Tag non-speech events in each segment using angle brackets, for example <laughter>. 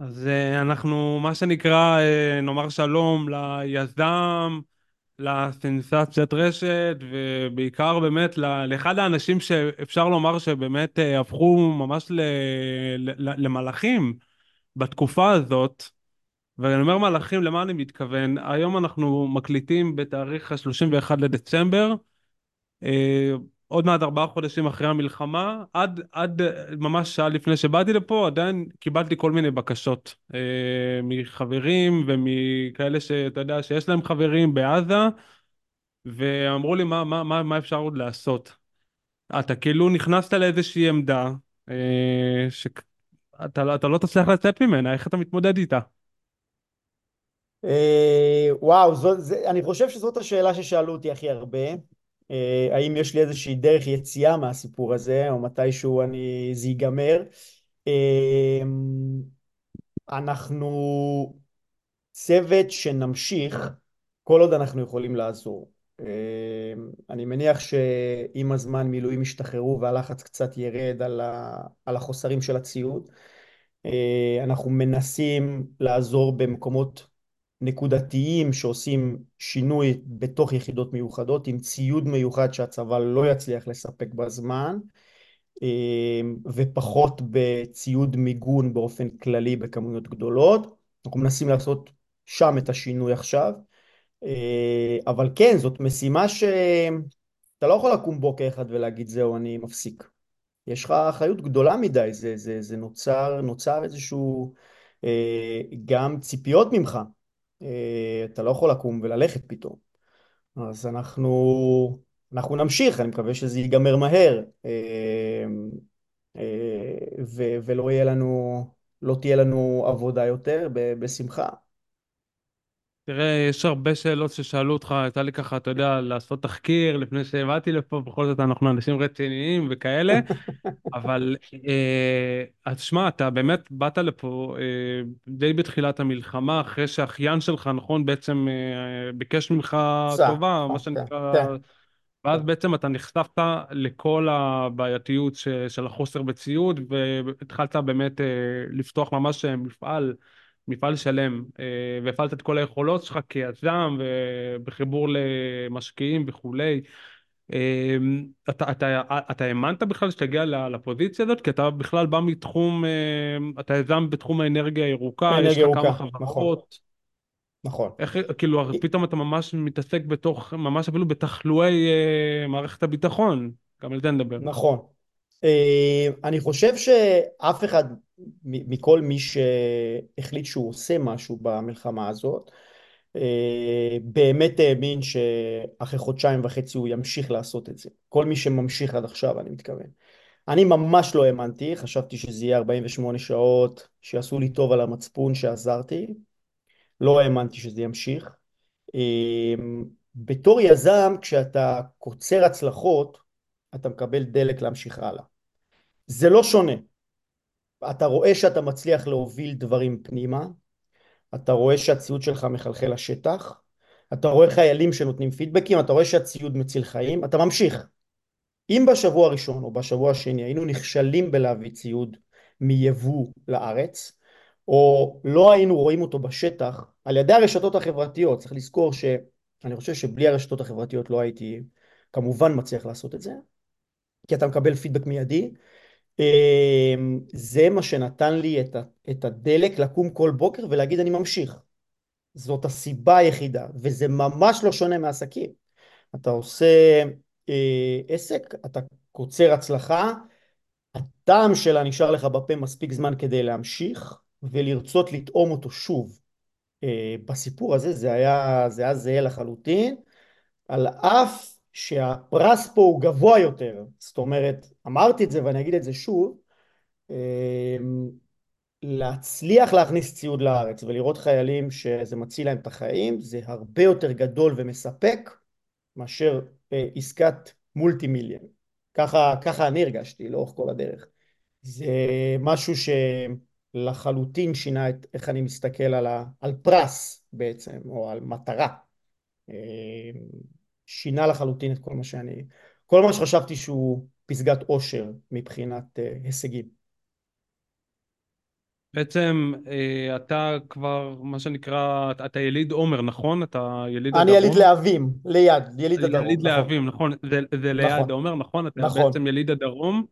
אז אה, אנחנו, מה שנקרא, אה, נאמר שלום ליזם, לסנסציית רשת, ובעיקר באמת לאחד האנשים שאפשר לומר שבאמת אה, הפכו ממש ל- ל- למלאכים בתקופה הזאת. ואני אומר מלאכים, למה אני מתכוון? היום אנחנו מקליטים בתאריך ה-31 לדצמבר, עוד מעט ארבעה חודשים אחרי המלחמה, עד, עד ממש שעה לפני שבאתי לפה, עדיין קיבלתי כל מיני בקשות אה, מחברים ומכאלה שאתה יודע שיש להם חברים בעזה, ואמרו לי מה, מה, מה, מה אפשר עוד לעשות. אתה כאילו נכנסת לאיזושהי עמדה אה, שאתה אתה לא תצליח לצאת ממנה, איך אתה מתמודד איתה? אה, וואו, זו, זה, אני חושב שזאת השאלה ששאלו אותי הכי הרבה. אה, האם יש לי איזושהי דרך יציאה מהסיפור הזה, או מתישהו אני, זה ייגמר. אה, אנחנו צוות שנמשיך כל עוד אנחנו יכולים לעזור. אה, אני מניח שעם הזמן מילואים ישתחררו והלחץ קצת ירד על החוסרים של הציוד. אה, אנחנו מנסים לעזור במקומות נקודתיים שעושים שינוי בתוך יחידות מיוחדות עם ציוד מיוחד שהצבא לא יצליח לספק בזמן אה, ופחות בציוד מיגון באופן כללי בכמויות גדולות. אנחנו מנסים לעשות שם את השינוי עכשיו. אה, אבל כן, זאת משימה שאתה לא יכול לקום בוקר אחד ולהגיד זהו, אני מפסיק. יש לך אחריות גדולה מדי, זה, זה, זה נוצר, נוצר איזשהו אה, גם ציפיות ממך. אה, אתה לא יכול לקום וללכת פתאום. אז אנחנו, אנחנו נמשיך, אני מקווה שזה ייגמר מהר, אה, אה, ולא יהיה לנו, לא תהיה לנו עבודה יותר, בשמחה. תראה, יש הרבה שאלות ששאלו אותך, יצא לי ככה, אתה יודע, לעשות תחקיר לפני שהבאתי לפה, בכל זאת אנחנו אנשים רציניים וכאלה, <laughs> אבל אה, אז שמע, אתה באמת באת לפה אה, די בתחילת המלחמה, אחרי שהאחיין שלך, נכון, בעצם אה, ביקש ממך טובה, מה כן, שנקרא, כן, ואז. בעצם אתה נחשפת לכל הבעייתיות ש, של החוסר בציוד, והתחלת באמת אה, לפתוח ממש מפעל. מפעל שלם, אה, והפעלת את כל היכולות שלך כיזם ובחיבור למשקיעים וכולי. אה, אתה, אתה, אתה האמנת בכלל שתגיע לפוזיציה הזאת? כי אתה בכלל בא מתחום, אה, אתה יזם בתחום האנרגיה הירוקה, יש לך כמה ירוקה, נכון, חברות. נכון. איך, כאילו, פתאום אתה ממש מתעסק בתוך, ממש אפילו בתחלואי אה, מערכת הביטחון. גם על זה נדבר. נכון. אה, אני חושב שאף אחד מכל מי שהחליט שהוא עושה משהו במלחמה הזאת, אה, באמת האמין שאחרי חודשיים וחצי הוא ימשיך לעשות את זה. כל מי שממשיך עד עכשיו, אני מתכוון. אני ממש לא האמנתי, חשבתי שזה יהיה 48 שעות, שיעשו לי טוב על המצפון שעזרתי. לא האמנתי שזה ימשיך. אה, בתור יזם, כשאתה קוצר הצלחות, אתה מקבל דלק להמשיך הלאה. זה לא שונה. אתה רואה שאתה מצליח להוביל דברים פנימה, אתה רואה שהציוד שלך מחלחל לשטח, אתה רואה חיילים שנותנים פידבקים, אתה רואה שהציוד מציל חיים, אתה ממשיך. אם בשבוע הראשון או בשבוע השני היינו נכשלים בלהביא ציוד מיבוא לארץ, או לא היינו רואים אותו בשטח על ידי הרשתות החברתיות, צריך לזכור שאני חושב שבלי הרשתות החברתיות לא הייתי כמובן מצליח לעשות את זה, כי אתה מקבל פידבק מיידי, זה מה שנתן לי את הדלק לקום כל בוקר ולהגיד אני ממשיך. זאת הסיבה היחידה, וזה ממש לא שונה מעסקים. אתה עושה אה, עסק, אתה קוצר הצלחה, הטעם שלה נשאר לך בפה מספיק זמן כדי להמשיך ולרצות לטעום אותו שוב. אה, בסיפור הזה זה היה, זה היה זהה לחלוטין, על אף שהפרס פה הוא גבוה יותר. זאת אומרת, אמרתי את זה ואני אגיד את זה שוב, אמ, להצליח להכניס ציוד לארץ ולראות חיילים שזה מציל להם את החיים זה הרבה יותר גדול ומספק מאשר אה, עסקת מולטי מיליון. ככה, ככה אני הרגשתי לאורך כל הדרך. זה משהו שלחלוטין שינה את איך אני מסתכל על, ה, על פרס בעצם, או על מטרה. אמ, שינה לחלוטין את כל מה שאני, כל מה שחשבתי שהוא פסגת אושר מבחינת אה, הישגים. בעצם אה, אתה כבר, מה שנקרא, אתה יליד עומר, נכון? אתה יליד אני יליד הדרום? להבים, ליד, יליד הדרום, יליד נכון, להבים, נכון? זה, זה ליד נכון, עומר, נכון? אתה נכון. בעצם יליד הדרום,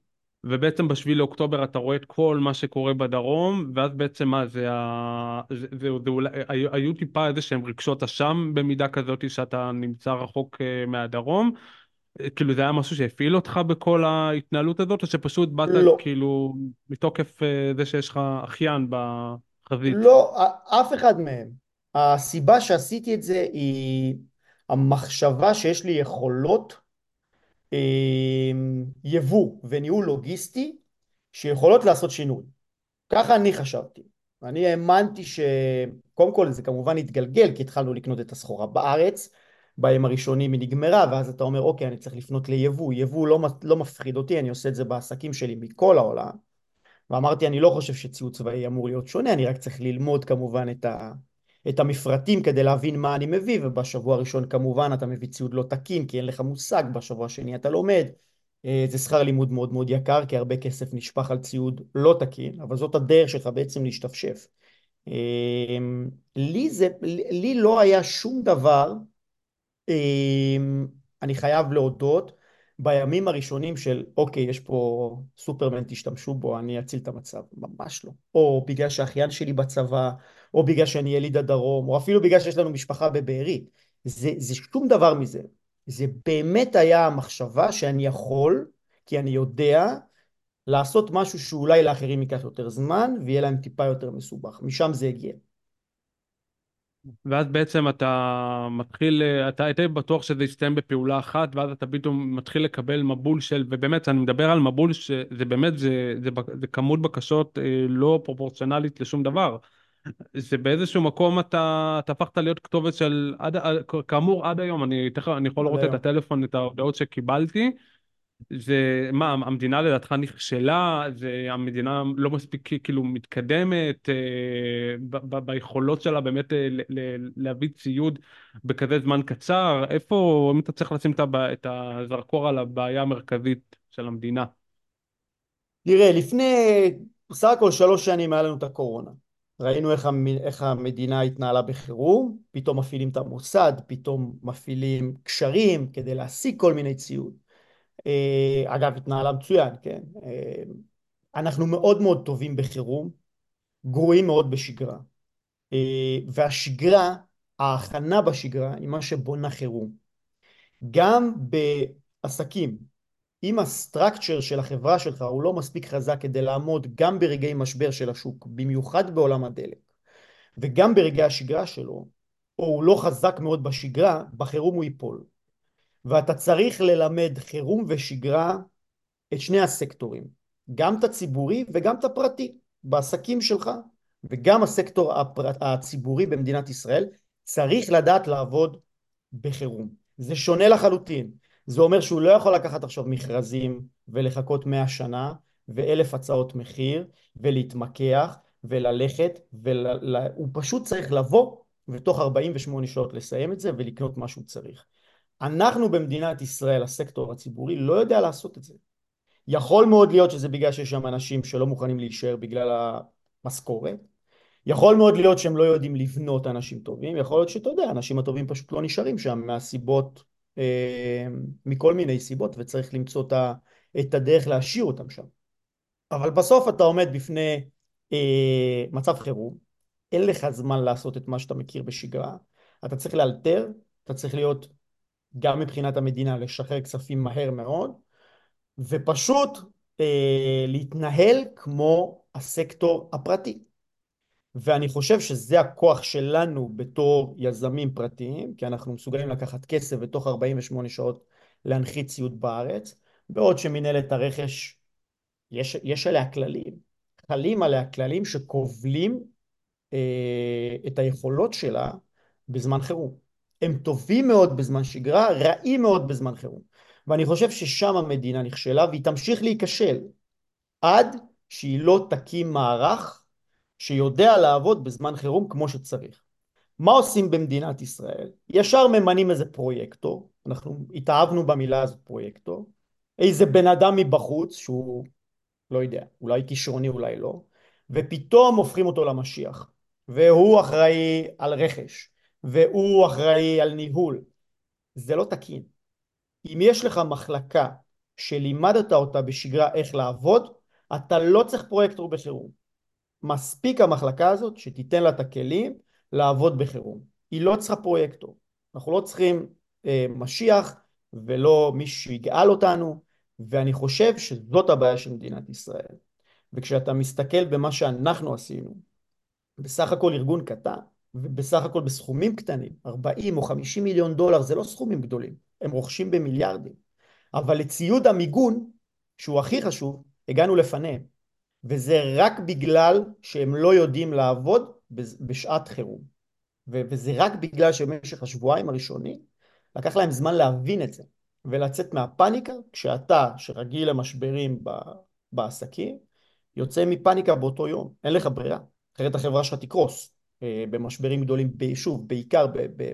ובעצם בשביל לאוקטובר אתה רואה את כל מה שקורה בדרום, ואז בעצם מה, זה ה... זה, זה, זה אולי, היו, היו טיפה איזה שהם רגשות אשם במידה כזאת שאתה נמצא רחוק אה, מהדרום? כאילו זה היה משהו שהפעיל אותך בכל ההתנהלות הזאת, או שפשוט באת לא, כאילו מתוקף אה, זה שיש לך אחיין בחזית? לא, אף אחד מהם. הסיבה שעשיתי את זה היא המחשבה שיש לי יכולות אה, יבוא וניהול לוגיסטי שיכולות לעשות שינוי. ככה אני חשבתי. אני האמנתי שקודם כל זה כמובן התגלגל כי התחלנו לקנות את הסחורה בארץ, בימים הראשונים היא נגמרה ואז אתה אומר אוקיי אני צריך לפנות ליבוא, יבוא לא, לא מפחיד אותי, אני עושה את זה בעסקים שלי מכל העולם. ואמרתי אני לא חושב שציוד צבאי אמור להיות שונה, אני רק צריך ללמוד כמובן את, ה, את המפרטים כדי להבין מה אני מביא ובשבוע הראשון כמובן אתה מביא ציוד לא תקין כי אין לך מושג, בשבוע השני אתה לומד. אה, זה שכר לימוד מאוד מאוד יקר, כי הרבה כסף נשפך על ציוד לא תקין, אבל זאת הדרך שלך בעצם להשתפשף. אה, לי, זה, לי לא היה שום דבר, אני חייב להודות, בימים הראשונים של אוקיי, יש פה סופרמן, תשתמשו בו, אני אציל את המצב. ממש לא. או בגלל שהאחיין שלי בצבא, או בגלל שאני יליד הדרום, או אפילו בגלל שיש לנו משפחה בבארי. זה, זה שום דבר מזה. זה באמת היה המחשבה שאני יכול, כי אני יודע, לעשות משהו שאולי לאחרים ייקח יותר זמן, ויהיה להם טיפה יותר מסובך. משם זה הגיע. ואז בעצם אתה מתחיל, אתה היית בטוח שזה יסתיים בפעולה אחת, ואז אתה פתאום מתחיל לקבל מבול של, ובאמת, אני מדבר על מבול שזה באמת, זה, זה, זה כמות בקשות אה, לא פרופורציונלית לשום דבר. זה באיזשהו מקום אתה, אתה הפכת להיות כתובת של, עד, כאמור עד היום, אני תכף, אני יכול לראות את. הטלפון, את ההודעות שקיבלתי, זה, מה, המדינה לדעתך נכשלה? זה המדינה לא מספיק כאילו מתקדמת אה, ב- ב- ביכולות שלה באמת אה, ל- ל- להביא ציוד בכזה זמן קצר? איפה, אם אתה צריך לשים את הזרקור על הבעיה המרכזית של המדינה? תראה, לפני בסך הכל שלוש שנים היה לנו את הקורונה. ראינו איך, המ... איך המדינה התנהלה בחירום, פתאום מפעילים את המוסד, פתאום מפעילים קשרים כדי להשיג כל מיני ציוד. אה, אגב, התנהלה מצוין, כן? אה, אנחנו מאוד מאוד טובים בחירום, גרועים מאוד בשגרה. אה, והשגרה, ההכנה בשגרה היא מה שבונה חירום. גם בעסקים, אם הסטרקצ'ר של החברה שלך הוא לא מספיק חזק כדי לעמוד גם ברגעי משבר של השוק, במיוחד בעולם הדלק, וגם ברגעי השגרה שלו, או הוא לא חזק מאוד בשגרה, בחירום הוא ייפול. ואתה צריך ללמד חירום ושגרה את שני הסקטורים, גם את הציבורי וגם את הפרטי, בעסקים שלך, וגם הסקטור הפרט, הציבורי במדינת ישראל צריך לדעת לעבוד בחירום. זה שונה לחלוטין. זה אומר שהוא לא יכול לקחת עכשיו מכרזים ולחכות מאה שנה ואלף הצעות מחיר ולהתמקח וללכת, ול... הוא פשוט צריך לבוא ותוך 48 שעות לסיים את זה ולקנות מה שהוא צריך. אנחנו במדינת ישראל, הסקטור הציבורי, לא יודע לעשות את זה. יכול מאוד להיות שזה בגלל שיש שם אנשים שלא מוכנים להישאר בגלל המשכורת. יכול מאוד להיות שהם לא יודעים לבנות אנשים טובים, יכול להיות שאתה יודע, האנשים הטובים פשוט לא נשארים שם מהסיבות, אה, מכל מיני סיבות, וצריך למצוא את הדרך להשאיר אותם שם. אבל בסוף אתה עומד בפני אה, מצב חירום, אין לך זמן לעשות את מה שאתה מכיר בשגרה, אתה צריך לאלתר, אתה צריך להיות גם מבחינת המדינה לשחרר כספים מהר מאוד, ופשוט אה, להתנהל כמו הסקטור הפרטי. ואני חושב שזה הכוח שלנו בתור יזמים פרטיים, כי אנחנו מסוגלים לקחת כסף ותוך 48 שעות להנחית ציוד בארץ, בעוד שמנהלת הרכש, יש, יש עליה כללים, חלים עליה כללים שכובלים אה, את היכולות שלה בזמן חירום. הם טובים מאוד בזמן שגרה, רעים מאוד בזמן חירום. ואני חושב ששם המדינה נכשלה והיא תמשיך להיכשל עד שהיא לא תקים מערך שיודע לעבוד בזמן חירום כמו שצריך. מה עושים במדינת ישראל? ישר ממנים איזה פרויקטור, אנחנו התאהבנו במילה הזאת פרויקטור, איזה בן אדם מבחוץ שהוא, לא יודע, אולי כישרוני אולי לא, ופתאום הופכים אותו למשיח, והוא אחראי על רכש, והוא אחראי על ניהול. זה לא תקין. אם יש לך מחלקה שלימדת אותה בשגרה איך לעבוד, אתה לא צריך פרויקטור בחירום. מספיק המחלקה הזאת שתיתן לה את הכלים לעבוד בחירום. היא לא צריכה פרויקטור. אנחנו לא צריכים אה, משיח ולא מישהו שיגאל אותנו, ואני חושב שזאת הבעיה של מדינת ישראל. וכשאתה מסתכל במה שאנחנו עשינו, בסך הכל ארגון קטן, ובסך הכל בסכומים קטנים, 40 או 50 מיליון דולר זה לא סכומים גדולים, הם רוכשים במיליארדים. אבל לציוד המיגון, שהוא הכי חשוב, הגענו לפניהם. וזה רק בגלל שהם לא יודעים לעבוד בשעת חירום. וזה רק בגלל שבמשך השבועיים הראשונים לקח להם זמן להבין את זה ולצאת מהפאניקה כשאתה שרגיל למשברים בעסקים יוצא מפאניקה באותו יום, אין לך ברירה, אחרת החברה שלך תקרוס במשברים גדולים, שוב, בעיקר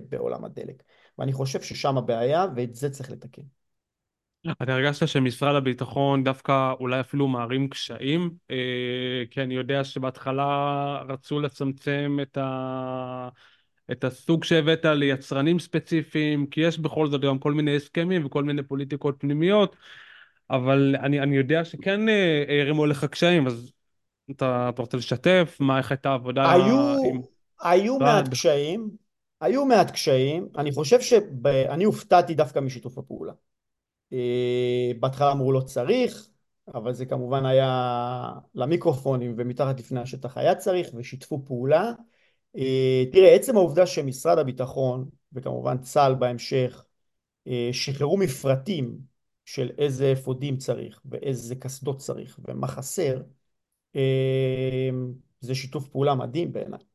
בעולם הדלק. ואני חושב ששם הבעיה ואת זה צריך לתקן. אתה הרגשת שמשרד הביטחון דווקא אולי אפילו מערים קשיים? אה, כי אני יודע שבהתחלה רצו לצמצם את, ה... את הסוג שהבאת ליצרנים ספציפיים, כי יש בכל זאת גם כל מיני הסכמים וכל מיני פוליטיקות פנימיות, אבל אני, אני יודע שכן אה, הרימו לך קשיים, אז אתה, אתה רוצה לשתף? מה, איך הייתה העבודה היו, עם... היו מעט קשיים, היו מעט קשיים, אני חושב שאני הופתעתי דווקא משיתוף הפעולה. אה, בהתחלה אמרו לא צריך, אבל זה כמובן היה למיקרופונים ומתחת לפני השטח היה צריך ושיתפו פעולה. אה, תראה, עצם העובדה שמשרד הביטחון וכמובן צה"ל בהמשך אה, שחררו מפרטים של איזה אפודים צריך ואיזה קסדות צריך ומה חסר, זה שיתוף פעולה מדהים בעיניי.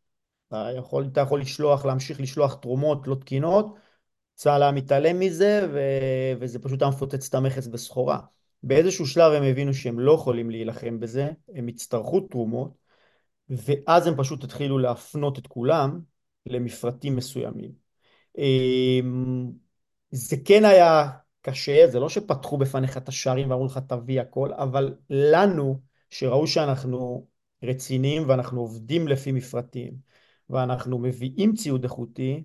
אתה יכול, אתה יכול לשלוח, להמשיך לשלוח תרומות לא תקינות צה"ל היה מתעלם מזה, ו... וזה פשוט היה מפוצץ את המכס בסחורה. באיזשהו שלב הם הבינו שהם לא יכולים להילחם בזה, הם יצטרכו תרומות, ואז הם פשוט התחילו להפנות את כולם למפרטים מסוימים. אמ, זה כן היה קשה, זה לא שפתחו בפניך את השערים ואמרו לך תביא הכל, אבל לנו, שראו שאנחנו רציניים ואנחנו עובדים לפי מפרטים, ואנחנו מביאים ציוד איכותי,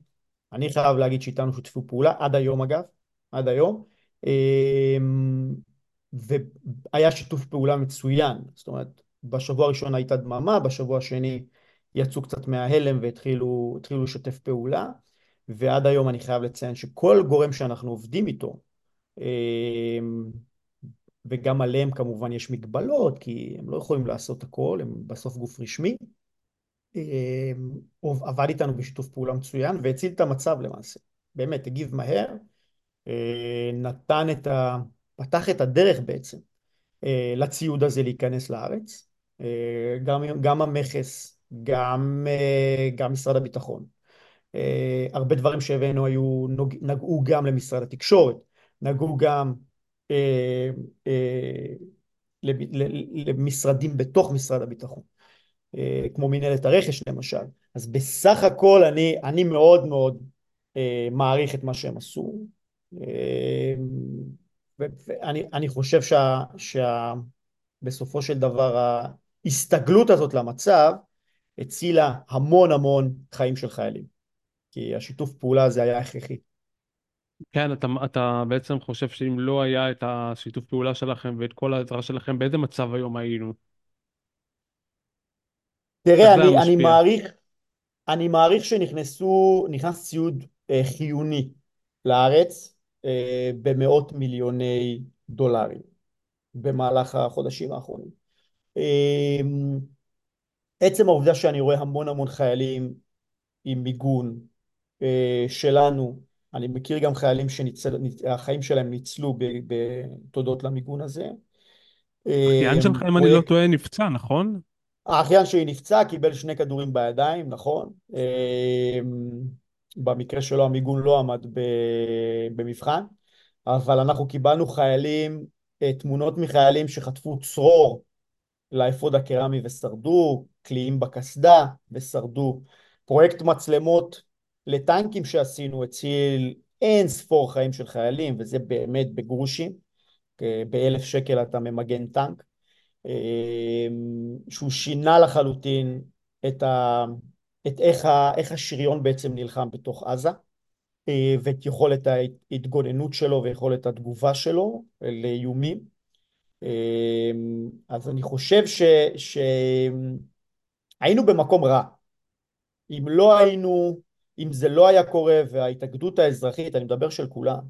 אני חייב להגיד שאיתנו שותפו פעולה, עד היום אגב, עד היום, אמ, והיה שיתוף פעולה מצוין, זאת אומרת, בשבוע הראשון הייתה דממה, בשבוע השני יצאו קצת מההלם והתחילו לשתף פעולה, ועד היום אני חייב לציין שכל גורם שאנחנו עובדים איתו, אמ, וגם עליהם כמובן יש מגבלות, כי הם לא יכולים לעשות הכל, הם בסוף גוף רשמי, עבד איתנו בשיתוף פעולה מצוין והציל את המצב למעשה. באמת, הגיב מהר, אה, נתן את ה... פתח את הדרך בעצם אה, לציוד הזה להיכנס לארץ. אה, גם, גם המכס, גם, גם משרד הביטחון. הרבה דברים שהבאנו היו, נגעו גם למשרד התקשורת, נגעו גם למשרדים בתוך משרד הביטחון. אה, כמו מנהלת הרכש למשל. אז בסך הכל אני, אני מאוד מאוד אה, מעריך את מה שהם עשו. אה, ואני חושב שה, שה, בסופו של דבר ההסתגלות הזאת למצב הצילה המון המון חיים של חיילים. כי השיתוף פעולה הזה היה הכרחי. כן, אתה, אתה בעצם חושב שאם לא היה את השיתוף פעולה שלכם ואת כל העזרה שלכם, באיזה מצב היום היינו? תראה, אני, אני מעריך, אני מעריך שנכנסו, נכנס ציוד אה, חיוני לארץ אה, במאות מיליוני דולרים במהלך החודשים האחרונים. אה, עצם העובדה שאני רואה המון המון חיילים עם מיגון אה, שלנו, אני מכיר גם חיילים שהחיים שלהם ניצלו בתודות למיגון הזה. אחיין שלך, אם אני לא טועה, נפצע, נכון? האחיין שלי נפצע, קיבל שני כדורים בידיים, נכון. אמ, במקרה שלו המיגון לא עמד במבחן, אבל אנחנו קיבלנו חיילים, אה, תמונות מחיילים שחטפו צרור לאפוד הקרמי ושרדו, קליעים בקסדה ושרדו. פרויקט מצלמות לטנקים שעשינו הציל אין ספור חיים של חיילים, וזה באמת בגרושים. באלף שקל אתה ממגן טנק. אמ, שהוא שינה לחלוטין את, ה, את איך, ה, איך השריון בעצם נלחם בתוך עזה ואת יכולת ההתגוננות שלו ויכולת התגובה שלו לאיומים. אז אני חושב שהיינו במקום רע. אם לא היינו, אם זה לא היה קורה וההתאגדות האזרחית, אני מדבר של כולם,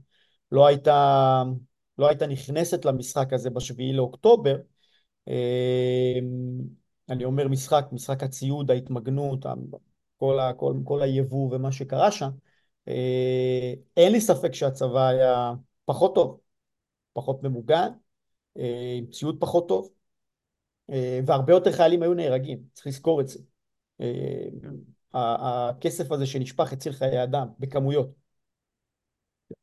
לא הייתה, לא הייתה נכנסת למשחק הזה בשביעי לאוקטובר, אני אומר משחק, משחק הציוד, ההתמגנות, כל, ה, כל, כל היבוא ומה שקרה שם, אין לי ספק שהצבא היה פחות טוב, פחות ממוגן, עם ציוד פחות טוב, והרבה יותר חיילים היו נהרגים, צריך לזכור את זה. הכסף הזה שנשפך הציל חיי אדם בכמויות.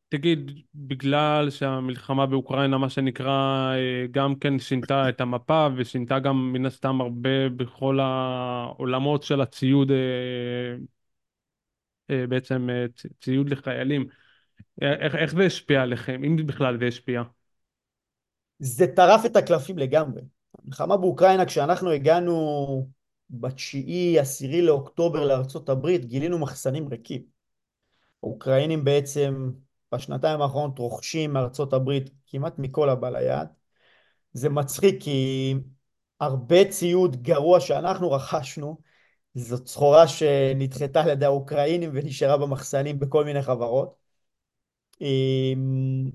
תגיד, בגלל שהמלחמה באוקראינה, מה שנקרא, גם כן שינתה את המפה ושינתה גם מן הסתם הרבה בכל העולמות של הציוד, בעצם ציוד לחיילים, איך, איך זה השפיע עליכם, אם בכלל זה השפיע? זה טרף את הקלפים לגמרי. המלחמה באוקראינה, כשאנחנו הגענו בתשיעי, עשירי לאוקטובר לארצות הברית, גילינו מחסנים ריקים. האוקראינים בעצם בשנתיים האחרונות רוכשים מארצות הברית כמעט מכל הבא ליד. זה מצחיק כי הרבה ציוד גרוע שאנחנו רכשנו, זאת סחורה שנדחתה על ידי האוקראינים ונשארה במחסנים בכל מיני חברות. אמ,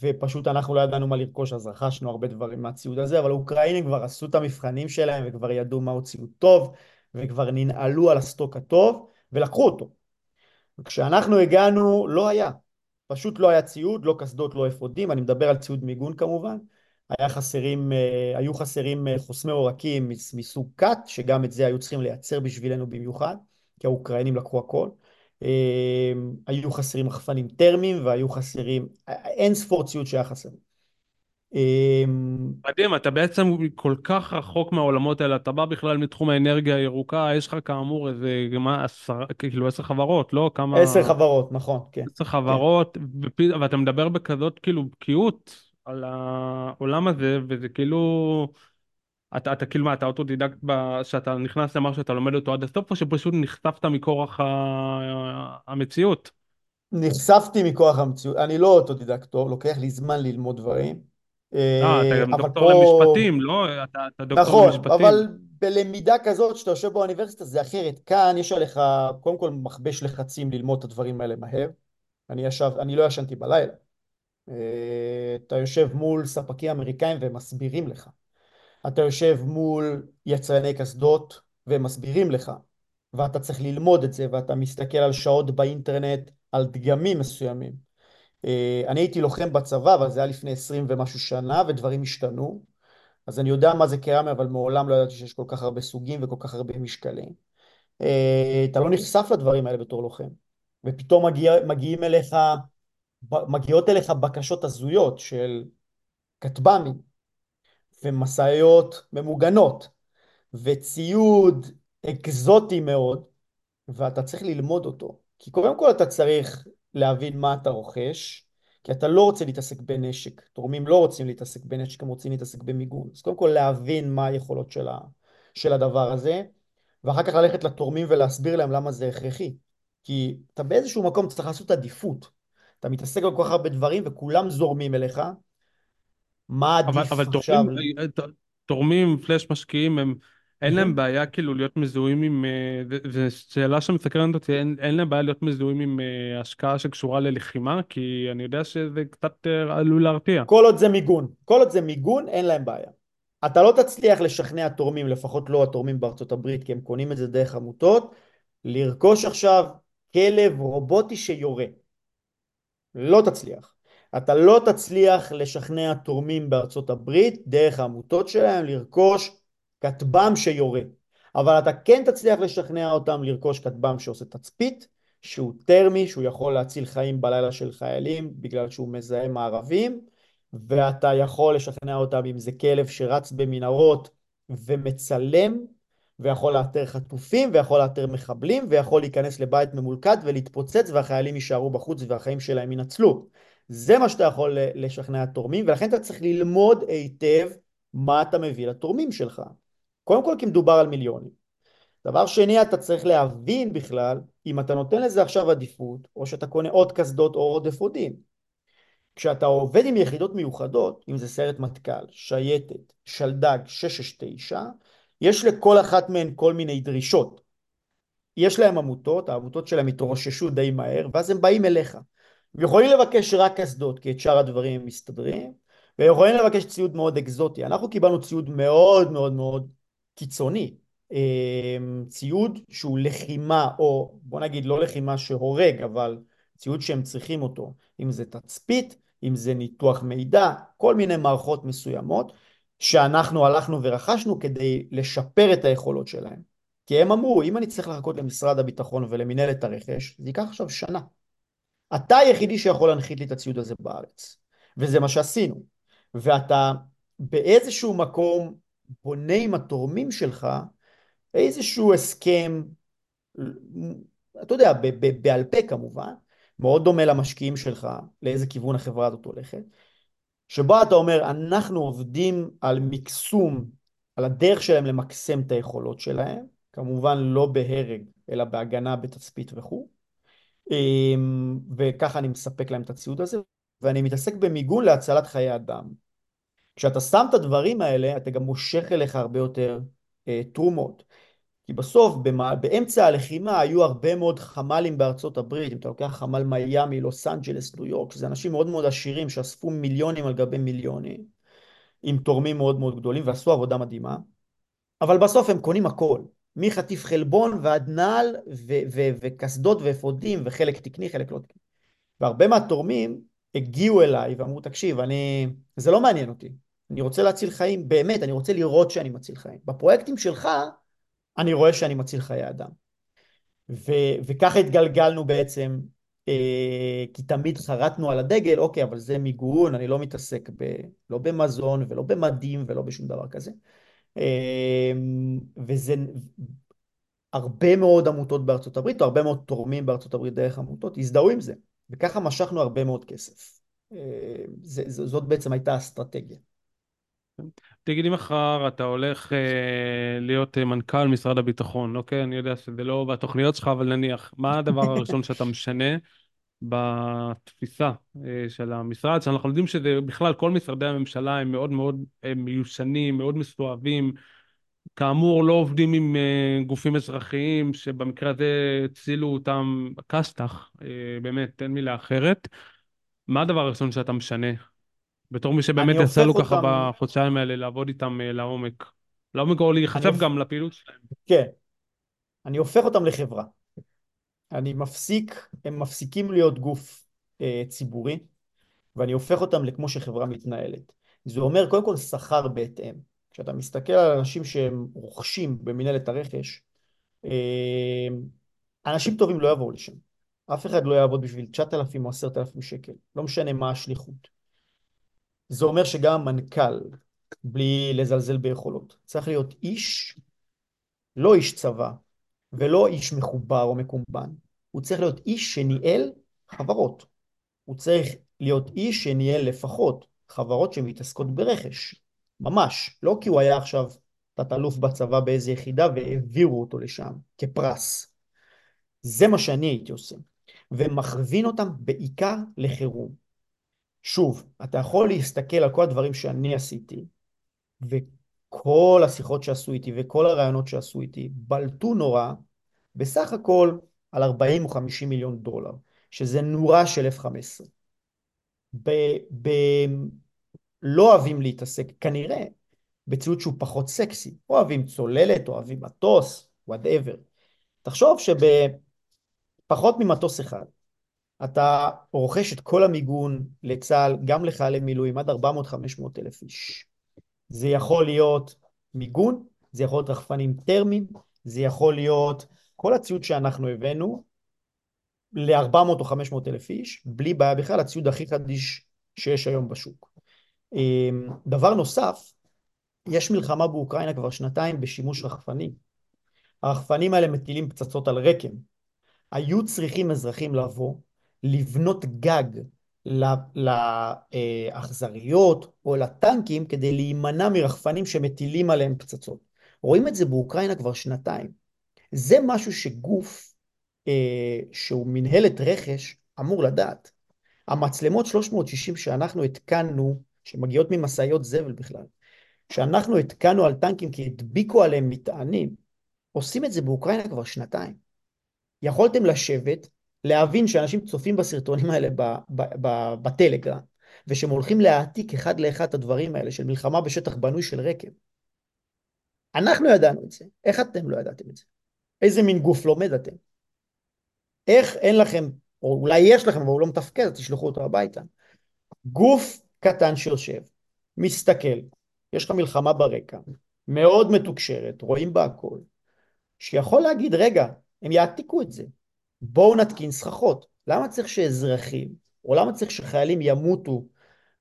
ופשוט אנחנו לא ידענו מה לרכוש, אז רכשנו הרבה דברים מהציוד הזה, אבל האוקראינים כבר עשו את המבחנים שלהם וכבר ידעו מהו ציוד טוב, וכבר ננעלו על הסטוק הטוב, ולקחו אותו. כשאנחנו הגענו, לא היה. פשוט לא היה ציוד, לא קסדות, לא אפודים, אני מדבר על ציוד מיגון כמובן. היה חסרים, אה, היו חסרים אה, חוסמי עורקים מסוג קאט, שגם את זה היו צריכים לייצר בשבילנו במיוחד, כי האוקראינים לקחו הכל. אמ, היו חסרים רחפנים טרמיים והיו חסרים אין ספור ציוד שהיה חסר. אמ, מדהים, אתה בעצם כל כך רחוק מהעולמות האלה, אתה בא בכלל מתחום האנרגיה הירוקה, יש לך כאמור איזה, מה, עשר, כאילו עשר חברות, לא? כמה... עשר חברות, נכון, כן. עשר חברות, כן. ואתה מדבר בכזאת כאילו בקיאות על העולם הזה, וזה כאילו... אתה, אתה כאילו מה, אתה אוטודידקט שאתה נכנס למשהו שאתה לומד אותו עד הסוף, או שפשוט נחשפת מכורח ה... המציאות? נחשפתי מכורח המציאות, אני לא אוטודידקטור, לוקח לי זמן ללמוד דברים. אה, אתה גם דוקטור פה... למשפטים, לא? אתה, אתה דוקטור נכון, למשפטים. נכון, אבל בלמידה כזאת שאתה יושב באוניברסיטה זה אחרת. כאן יש עליך, קודם כל מכבש לחצים ללמוד את הדברים האלה מהר. אני, ישב, אני לא ישנתי בלילה. אה, אתה יושב מול ספקים אמריקאים והם מסבירים לך. אתה יושב מול יצרני קסדות והם מסבירים לך ואתה צריך ללמוד את זה ואתה מסתכל על שעות באינטרנט על דגמים מסוימים. אה, אני הייתי לוחם בצבא אבל זה היה לפני עשרים ומשהו שנה ודברים השתנו. אז אני יודע מה זה קרמי אבל מעולם לא ידעתי שיש כל כך הרבה סוגים וכל כך הרבה משקלים. אה, אתה לא נחשף לדברים האלה בתור לוחם. ופתאום מגיע, מגיעים אליך מגיעות אליך בקשות הזויות של כטב"מים ומשאיות ממוגנות וציוד אקזוטי מאוד ואתה צריך ללמוד אותו. כי קודם כל אתה צריך להבין מה אתה רוכש כי אתה לא רוצה להתעסק בנשק, תורמים לא רוצים להתעסק בנשק, הם רוצים להתעסק במיגון. אז קודם כל להבין מה היכולות של, ה, של הדבר הזה ואחר כך ללכת לתורמים ולהסביר להם למה זה הכרחי. כי אתה באיזשהו מקום צריך לעשות עדיפות. אתה מתעסק בכל כך הרבה דברים וכולם זורמים אליך מה עדיף אבל, אבל עכשיו? תורמים, אה, אה, תורמים, פלאש משקיעים, הם, אין להם בעיה כאילו להיות מזוהים עם, אה, זו שאלה שמסקרנת אותי, אין, אין להם בעיה להיות מזוהים עם השקעה שקשורה ללחימה, כי אני יודע שזה קצת עלול להרתיע. כל עוד זה מיגון, כל עוד זה מיגון אין להם בעיה. אתה לא תצליח לשכנע תורמים, לפחות לא התורמים בארצות הברית, כי הם קונים את זה דרך עמותות, לרכוש עכשיו כלב רובוטי שיורה. לא תצליח. אתה לא תצליח לשכנע תורמים בארצות הברית דרך העמותות שלהם לרכוש כטב"ם שיורה. אבל אתה כן תצליח לשכנע אותם לרכוש כטב"ם שעושה תצפית, שהוא טרמי, שהוא יכול להציל חיים בלילה של חיילים בגלל שהוא מזהה מערבים, ואתה יכול לשכנע אותם אם זה כלב שרץ במנהרות ומצלם, ויכול לאתר חטופים, ויכול לאתר מחבלים, ויכול להיכנס לבית ממולכד ולהתפוצץ, והחיילים יישארו בחוץ והחיים שלהם ינצלו. זה מה שאתה יכול לשכנע תורמים, ולכן אתה צריך ללמוד היטב מה אתה מביא לתורמים שלך. קודם כל כי מדובר על מיליונים. דבר שני, אתה צריך להבין בכלל אם אתה נותן לזה עכשיו עדיפות, או שאתה קונה עוד קסדות או עוד אפודים. כשאתה עובד עם יחידות מיוחדות, אם זה סיירת מטכ"ל, שייטת, שלדג, 669, יש לכל אחת מהן כל מיני דרישות. יש להם עמותות, העמותות שלהם התרוששו די מהר, ואז הם באים אליך. הם יכולים לבקש רק קסדות, כי את שאר הדברים הם מסתדרים, ויכולים לבקש ציוד מאוד אקזוטי. אנחנו קיבלנו ציוד מאוד מאוד מאוד קיצוני. אמ, ציוד שהוא לחימה, או בוא נגיד לא לחימה שהורג, אבל ציוד שהם צריכים אותו, אם זה תצפית, אם זה ניתוח מידע, כל מיני מערכות מסוימות, שאנחנו הלכנו ורכשנו כדי לשפר את היכולות שלהם. כי הם אמרו, אם אני צריך לחכות למשרד הביטחון ולמנהלת הרכש, זה ייקח עכשיו שנה. אתה היחידי שיכול להנחית לי את הציוד הזה בארץ. וזה מה שעשינו. ואתה באיזשהו מקום בונה עם התורמים שלך איזשהו הסכם, אתה יודע, בעל פה כמובן, מאוד דומה למשקיעים שלך, לאיזה כיוון החברה הזאת הולכת, שבו אתה אומר, אנחנו עובדים על מקסום, על הדרך שלהם למקסם את היכולות שלהם, כמובן לא בהרג, אלא בהגנה, בתצפית וכו', אמ, וככה אני מספק להם את הציוד הזה, ואני מתעסק במיגון להצלת חיי אדם. כשאתה שם את הדברים האלה, אתה גם מושך אליך הרבה יותר אה, תרומות. כי בסוף, במה, באמצע הלחימה היו הרבה מאוד חמ"לים בארצות הברית, אם אתה לוקח חמ"ל מיאמי, לוס אנג'לס, ניו יורק, שזה אנשים מאוד מאוד עשירים שאספו מיליונים על גבי מיליונים, עם תורמים מאוד מאוד גדולים ועשו עבודה מדהימה, אבל בסוף הם קונים הכל, מחטיף חלבון ועד נעל וקסדות ואפודים וחלק תקני, חלק לא תקני. והרבה מהתורמים הגיעו אליי ואמרו, תקשיב, אני... זה לא מעניין אותי, אני רוצה להציל חיים, באמת, אני רוצה לראות שאני מציל חיים. בפרויקטים שלך, אני רואה שאני מציל חיי אדם. ו- וככה התגלגלנו בעצם, אה, כי תמיד חרטנו על הדגל, אוקיי, אבל זה מיגון, אני לא מתעסק ב- לא במזון ולא במדים ולא בשום דבר כזה. אה, וזה הרבה מאוד עמותות בארצות הברית, או הרבה מאוד תורמים בארצות הברית דרך עמותות, הזדהו עם זה. וככה משכנו הרבה מאוד כסף. אה, זה, זאת בעצם הייתה האסטרטגיה. תגיד לי מחר אתה הולך אה, להיות אה, מנכ"ל משרד הביטחון, אוקיי? אני יודע שזה לא בתוכניות שלך, אבל נניח, מה הדבר הראשון שאתה משנה בתפיסה אה, של המשרד? שאנחנו יודעים שזה בכלל, כל משרדי הממשלה הם מאוד מאוד הם מיושנים, מאוד מסואבים. כאמור, לא עובדים עם אה, גופים אזרחיים, שבמקרה הזה הצילו אותם כסת"ח, אה, באמת, אין מילה אחרת. מה הדבר הראשון שאתה משנה בתור מי שבאמת יצא לו ככה אותם... בחודשיים האלה לעבוד איתם אה, לעומק. לעומק או להיחשב הופ... גם לפעילות שלהם. כן. אני הופך אותם לחברה. אני מפסיק, הם מפסיקים להיות גוף אה, ציבורי, ואני הופך אותם לכמו שחברה מתנהלת. זה אומר קודם כל שכר בהתאם. כשאתה מסתכל על אנשים שהם רוכשים במנהלת הרכש, אה, אנשים טובים לא יבואו לשם. אף אחד לא יעבוד בשביל 9,000 או 10,000 שקל, לא משנה מה השליחות. זה אומר שגם המנכ"ל, בלי לזלזל ביכולות, צריך להיות איש, לא איש צבא, ולא איש מחובר או מקומבן. הוא צריך להיות איש שניהל חברות. הוא צריך להיות איש שניהל לפחות חברות שמתעסקות ברכש. ממש. לא כי הוא היה עכשיו תת-אלוף בצבא באיזה יחידה והעבירו אותו לשם כפרס. זה מה שאני הייתי עושה. ומכווין אותם בעיקר לחירום. שוב, אתה יכול להסתכל על כל הדברים שאני עשיתי, וכל השיחות שעשו איתי וכל הרעיונות שעשו איתי בלטו נורא, בסך הכל על 40 או 50 מיליון דולר, שזה נורה של F-15. ב- ב- לא אוהבים להתעסק, כנראה, בציוד שהוא פחות סקסי. אוהבים צוללת, אוהבים מטוס, whatever. תחשוב שבפחות ממטוס אחד, אתה רוכש את כל המיגון לצה"ל, גם לחיילי מילואים, עד 400-500 אלף איש. זה יכול להיות מיגון, זה יכול להיות רחפנים תרמיים, זה יכול להיות כל הציוד שאנחנו הבאנו ל-400 או 500 אלף איש, בלי בעיה בכלל, הציוד הכי חדיש שיש היום בשוק. אמ, דבר נוסף, יש מלחמה באוקראינה כבר שנתיים בשימוש רחפני. הרחפנים האלה מטילים פצצות על רקם. היו צריכים אזרחים לבוא, לבנות גג לאכזריות או לטנקים כדי להימנע מרחפנים שמטילים עליהם פצצות. רואים את זה באוקראינה כבר שנתיים. זה משהו שגוף אה, שהוא מנהלת רכש אמור לדעת. המצלמות 360 שאנחנו התקנו, שמגיעות ממשאיות זבל בכלל, שאנחנו התקנו על טנקים כי הדביקו עליהם מטענים, עושים את זה באוקראינה כבר שנתיים. יכולתם לשבת, להבין שאנשים צופים בסרטונים האלה בטלגרם, ושהם הולכים להעתיק אחד לאחד את הדברים האלה של מלחמה בשטח בנוי של רקב. אנחנו ידענו את זה, איך אתם לא ידעתם את זה? איזה מין גוף לומד אתם? איך אין לכם, או אולי יש לכם, אבל הוא לא מתפקד, אז תשלחו אותו הביתה. גוף קטן שיושב, מסתכל, יש לך מלחמה ברקע, מאוד מתוקשרת, רואים בה הכל, שיכול להגיד, רגע, הם יעתיקו את זה, בואו נתקין סככות. למה צריך שאזרחים, או למה צריך שחיילים ימותו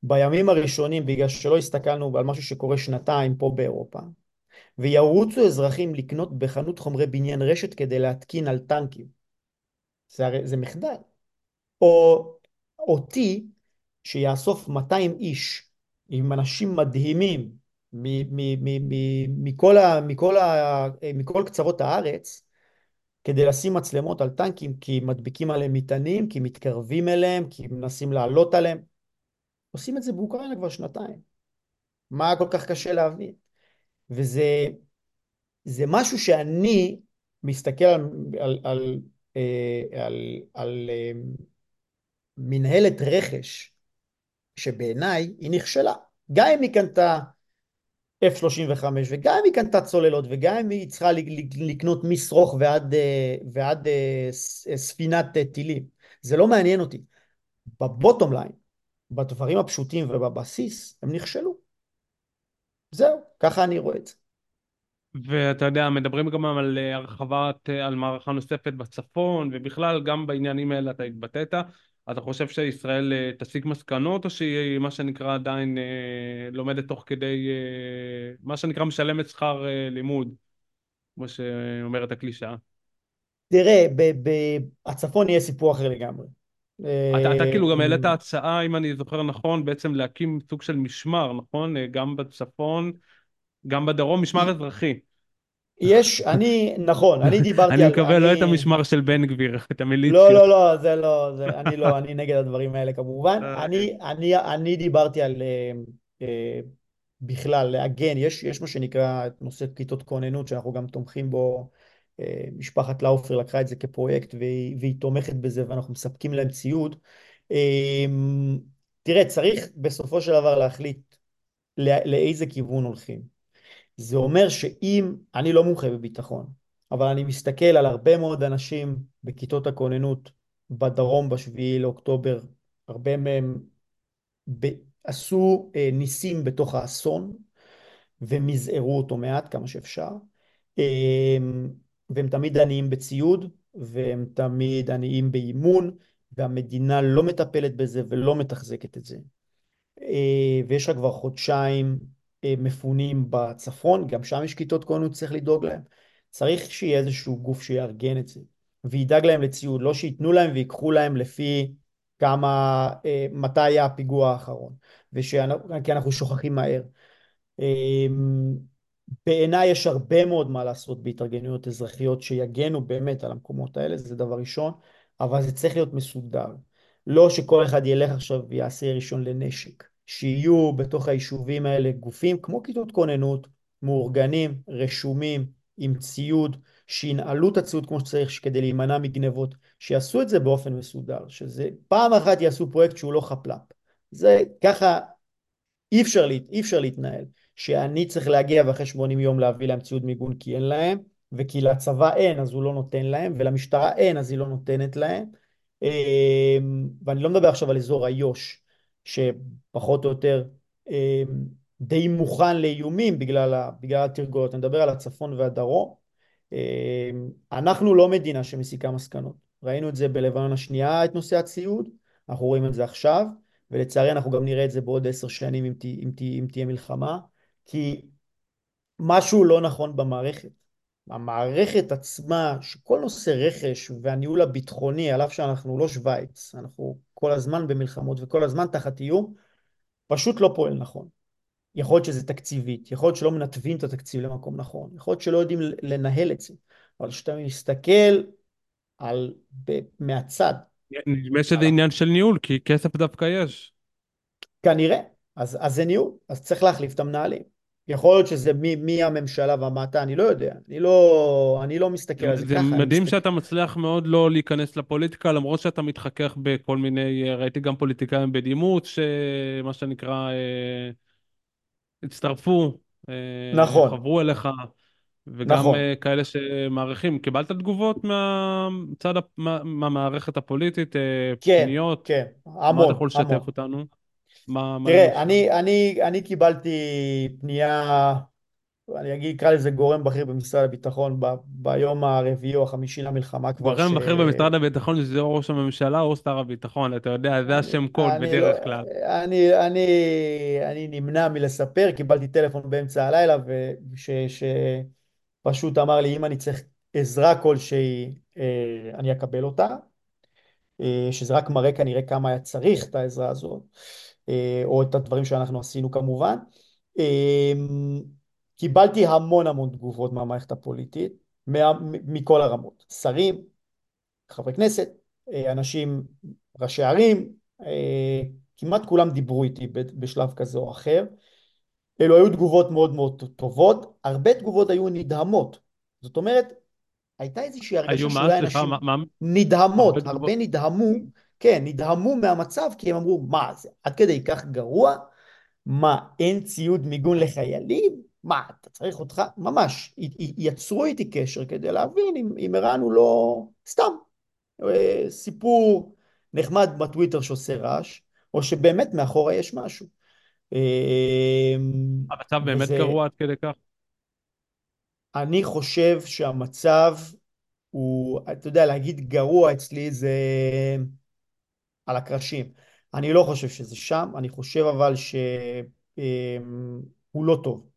בימים הראשונים בגלל שלא הסתכלנו על משהו שקורה שנתיים פה באירופה, וירוצו אזרחים לקנות בחנות חומרי בניין רשת כדי להתקין על טנקים. זה הרי, זה מחדל. או אותי, שיאסוף 200 איש עם אנשים מדהימים מכל, ה, מכל, ה, מכל קצוות הארץ, כדי לשים מצלמות על טנקים, כי מדביקים עליהם מטענים, כי מתקרבים אליהם, כי מנסים לעלות עליהם. עושים את זה באוקראינה כבר שנתיים. מה כל כך קשה להבין? וזה זה משהו שאני מסתכל על, על, על, אה, על, על אה, מנהלת רכש, שבעיניי היא נכשלה. גם אם היא קנתה F-35 וגם אם היא קנתה צוללות וגם אם היא צריכה לקנות משרוך ועד, אה, ועד ספינת טילים. זה לא מעניין אותי. בבוטום ליין, בדברים הפשוטים ובבסיס, הם נכשלו. זהו, ככה אני רואה את זה. ואתה יודע, מדברים גם על אה, הרחבת, אה, על מערכה נוספת בצפון, ובכלל גם בעניינים האלה אתה התבטאת. אתה חושב שישראל אה, תסיק מסקנות, או שהיא מה שנקרא עדיין לומדת תוך כדי, מה שנקרא משלמת שכר לימוד, כמו שאומרת הקלישאה? תראה, בצפון יהיה סיפור אחר לגמרי. אתה, אתה כאילו גם העלית הצעה, אם אני זוכר נכון, בעצם להקים סוג של משמר, נכון? גם בצפון, גם בדרום, משמר אזרחי. יש, אני, נכון, אני <laughs> דיברתי על... אני מקווה לא את המשמר של בן גביר, <laughs> את המיליציות. לא, לא, לא, זה לא, זה, אני לא, אני נגד הדברים האלה כמובן. אה, אני, אוקיי. אני, אני דיברתי על אה, אה, בכלל לעגן, יש, יש מה שנקרא את נושא כיתות כוננות, שאנחנו גם תומכים בו, משפחת לאופר לקחה את זה כפרויקט והיא, והיא תומכת בזה ואנחנו מספקים להם ציוד. תראה, צריך בסופו של דבר להחליט לאיזה כיוון הולכים. זה אומר שאם, אני לא מומחה בביטחון, אבל אני מסתכל על הרבה מאוד אנשים בכיתות הכוננות בדרום בשביעי לאוקטובר, הרבה מהם ב, עשו אה, ניסים בתוך האסון ומזערו אותו מעט כמה שאפשר, אה, והם תמיד עניים בציוד והם תמיד עניים באימון והמדינה לא מטפלת בזה ולא מתחזקת את זה. אה, ויש לה כבר חודשיים מפונים בצפון, גם שם יש כיתות כוננות צריך לדאוג להם. צריך שיהיה איזשהו גוף שיארגן את זה, וידאג להם לציוד, לא שייתנו להם ויקחו להם לפי כמה, אה, מתי היה הפיגוע האחרון, ושאנחנו, כי אנחנו שוכחים מהר. אה, בעיניי יש הרבה מאוד מה לעשות בהתארגנויות אזרחיות שיגנו באמת על המקומות האלה, זה דבר ראשון, אבל זה צריך להיות מסודר. לא שכל אחד ילך עכשיו ויעשה ראשון לנשק. שיהיו בתוך היישובים האלה גופים כמו כיתות כוננות, מאורגנים, רשומים, עם ציוד, שינעלו את הציוד כמו שצריך כדי להימנע מגנבות, שיעשו את זה באופן מסודר, שזה פעם אחת יעשו פרויקט שהוא לא חפלאפ. זה ככה אי אפשר, אי אפשר להתנהל, שאני צריך להגיע ואחרי 80 יום להביא להם ציוד מיגון כי אין להם, וכי לצבא אין אז הוא לא נותן להם, ולמשטרה אין אז היא לא נותנת להם, אמ, ואני לא מדבר עכשיו על אזור איו"ש, שפחות או יותר אה, די מוכן לאיומים בגלל, בגלל התרגולות. אני מדבר על הצפון והדרום. אה, אנחנו לא מדינה שמסיקה מסקנות. ראינו את זה בלבנון השנייה, את נושא הציוד, אנחנו רואים את זה עכשיו, ולצערי אנחנו גם נראה את זה בעוד עשר שנים אם, תה, אם, תה, אם תהיה מלחמה, כי משהו לא נכון במערכת. המערכת עצמה, שכל נושא רכש והניהול הביטחוני, על אף שאנחנו לא שווייץ, אנחנו כל הזמן במלחמות וכל הזמן תחת איום, פשוט לא פועל נכון. יכול להיות שזה תקציבית, יכול להיות שלא מנתבים את התקציב למקום נכון, יכול להיות שלא יודעים לנהל את זה, אבל כשאתה מסתכל על, ב, מהצד, נדמה שזה על, עניין של ניהול, כי כסף דווקא יש. כנראה, אז, אז זה ניהול, אז צריך להחליף את המנהלים. יכול להיות שזה מי, מי הממשלה ומטה, אני לא יודע, אני לא, אני לא מסתכל על זה זה ככה, אני מדהים מסתכל... שאתה מצליח מאוד לא להיכנס לפוליטיקה, למרות שאתה מתחכך בכל מיני, ראיתי גם פוליטיקאים בדימות, שמה שנקרא, אה, הצטרפו, אה, נכון, חברו אליך, וגם נכון, אה, כאלה שמעריכים. קיבלת תגובות מהצד, מהמערכת הפוליטית, אה, כן, פניות? כן, מה אתה המון, יכול לשתף המון. אותנו? מה, מה תראה, למשל? אני, אני, אני קיבלתי פנייה, אני אגיד, אקרא לזה גורם בכיר במשרד הביטחון, ב, ביום הרביעי או החמישי למלחמה כבר, גורם ש... בכיר במשרד הביטחון זה או ראש הממשלה או שר הביטחון, אתה יודע, זה השם קוד לא, בדרך כלל. אני, אני, אני נמנע מלספר, קיבלתי טלפון באמצע הלילה, ושפשוט אמר לי, אם אני צריך עזרה כלשהי, אה, אני אקבל אותה. אה, שזה רק מראה כנראה כמה היה צריך את העזרה הזאת, או את הדברים שאנחנו עשינו כמובן. אה, קיבלתי המון המון תגובות מהמערכת הפוליטית, מכל הרמות, שרים, חברי כנסת, אה, אנשים, ראשי ערים, כמעט כולם דיברו איתי בשלב כזה או אחר. אלו היו תגובות מאוד מאוד טובות, הרבה תגובות היו נדהמות. זאת אומרת, הייתה איזושהי הרגשה? שאולי אנשים מה? הרבה נדהמות, הרבה תגובות. נדהמו, כן, נדהמו מהמצב, כי הם אמרו, מה, זה עד כדי כך גרוע? מה, אין ציוד מיגון לחיילים? מה, אתה צריך אותך? ממש, יצרו איתי קשר כדי להבין אם, אם ערן הוא לא סתם אה, סיפור נחמד בטוויטר שעושה רעש, או שבאמת מאחורה יש משהו. אה, המצב באמת גרוע עד כדי כך. אני חושב שהמצב הוא, אתה יודע, להגיד גרוע אצלי זה על הקרשים. אני לא חושב שזה שם, אני חושב אבל שהוא לא טוב.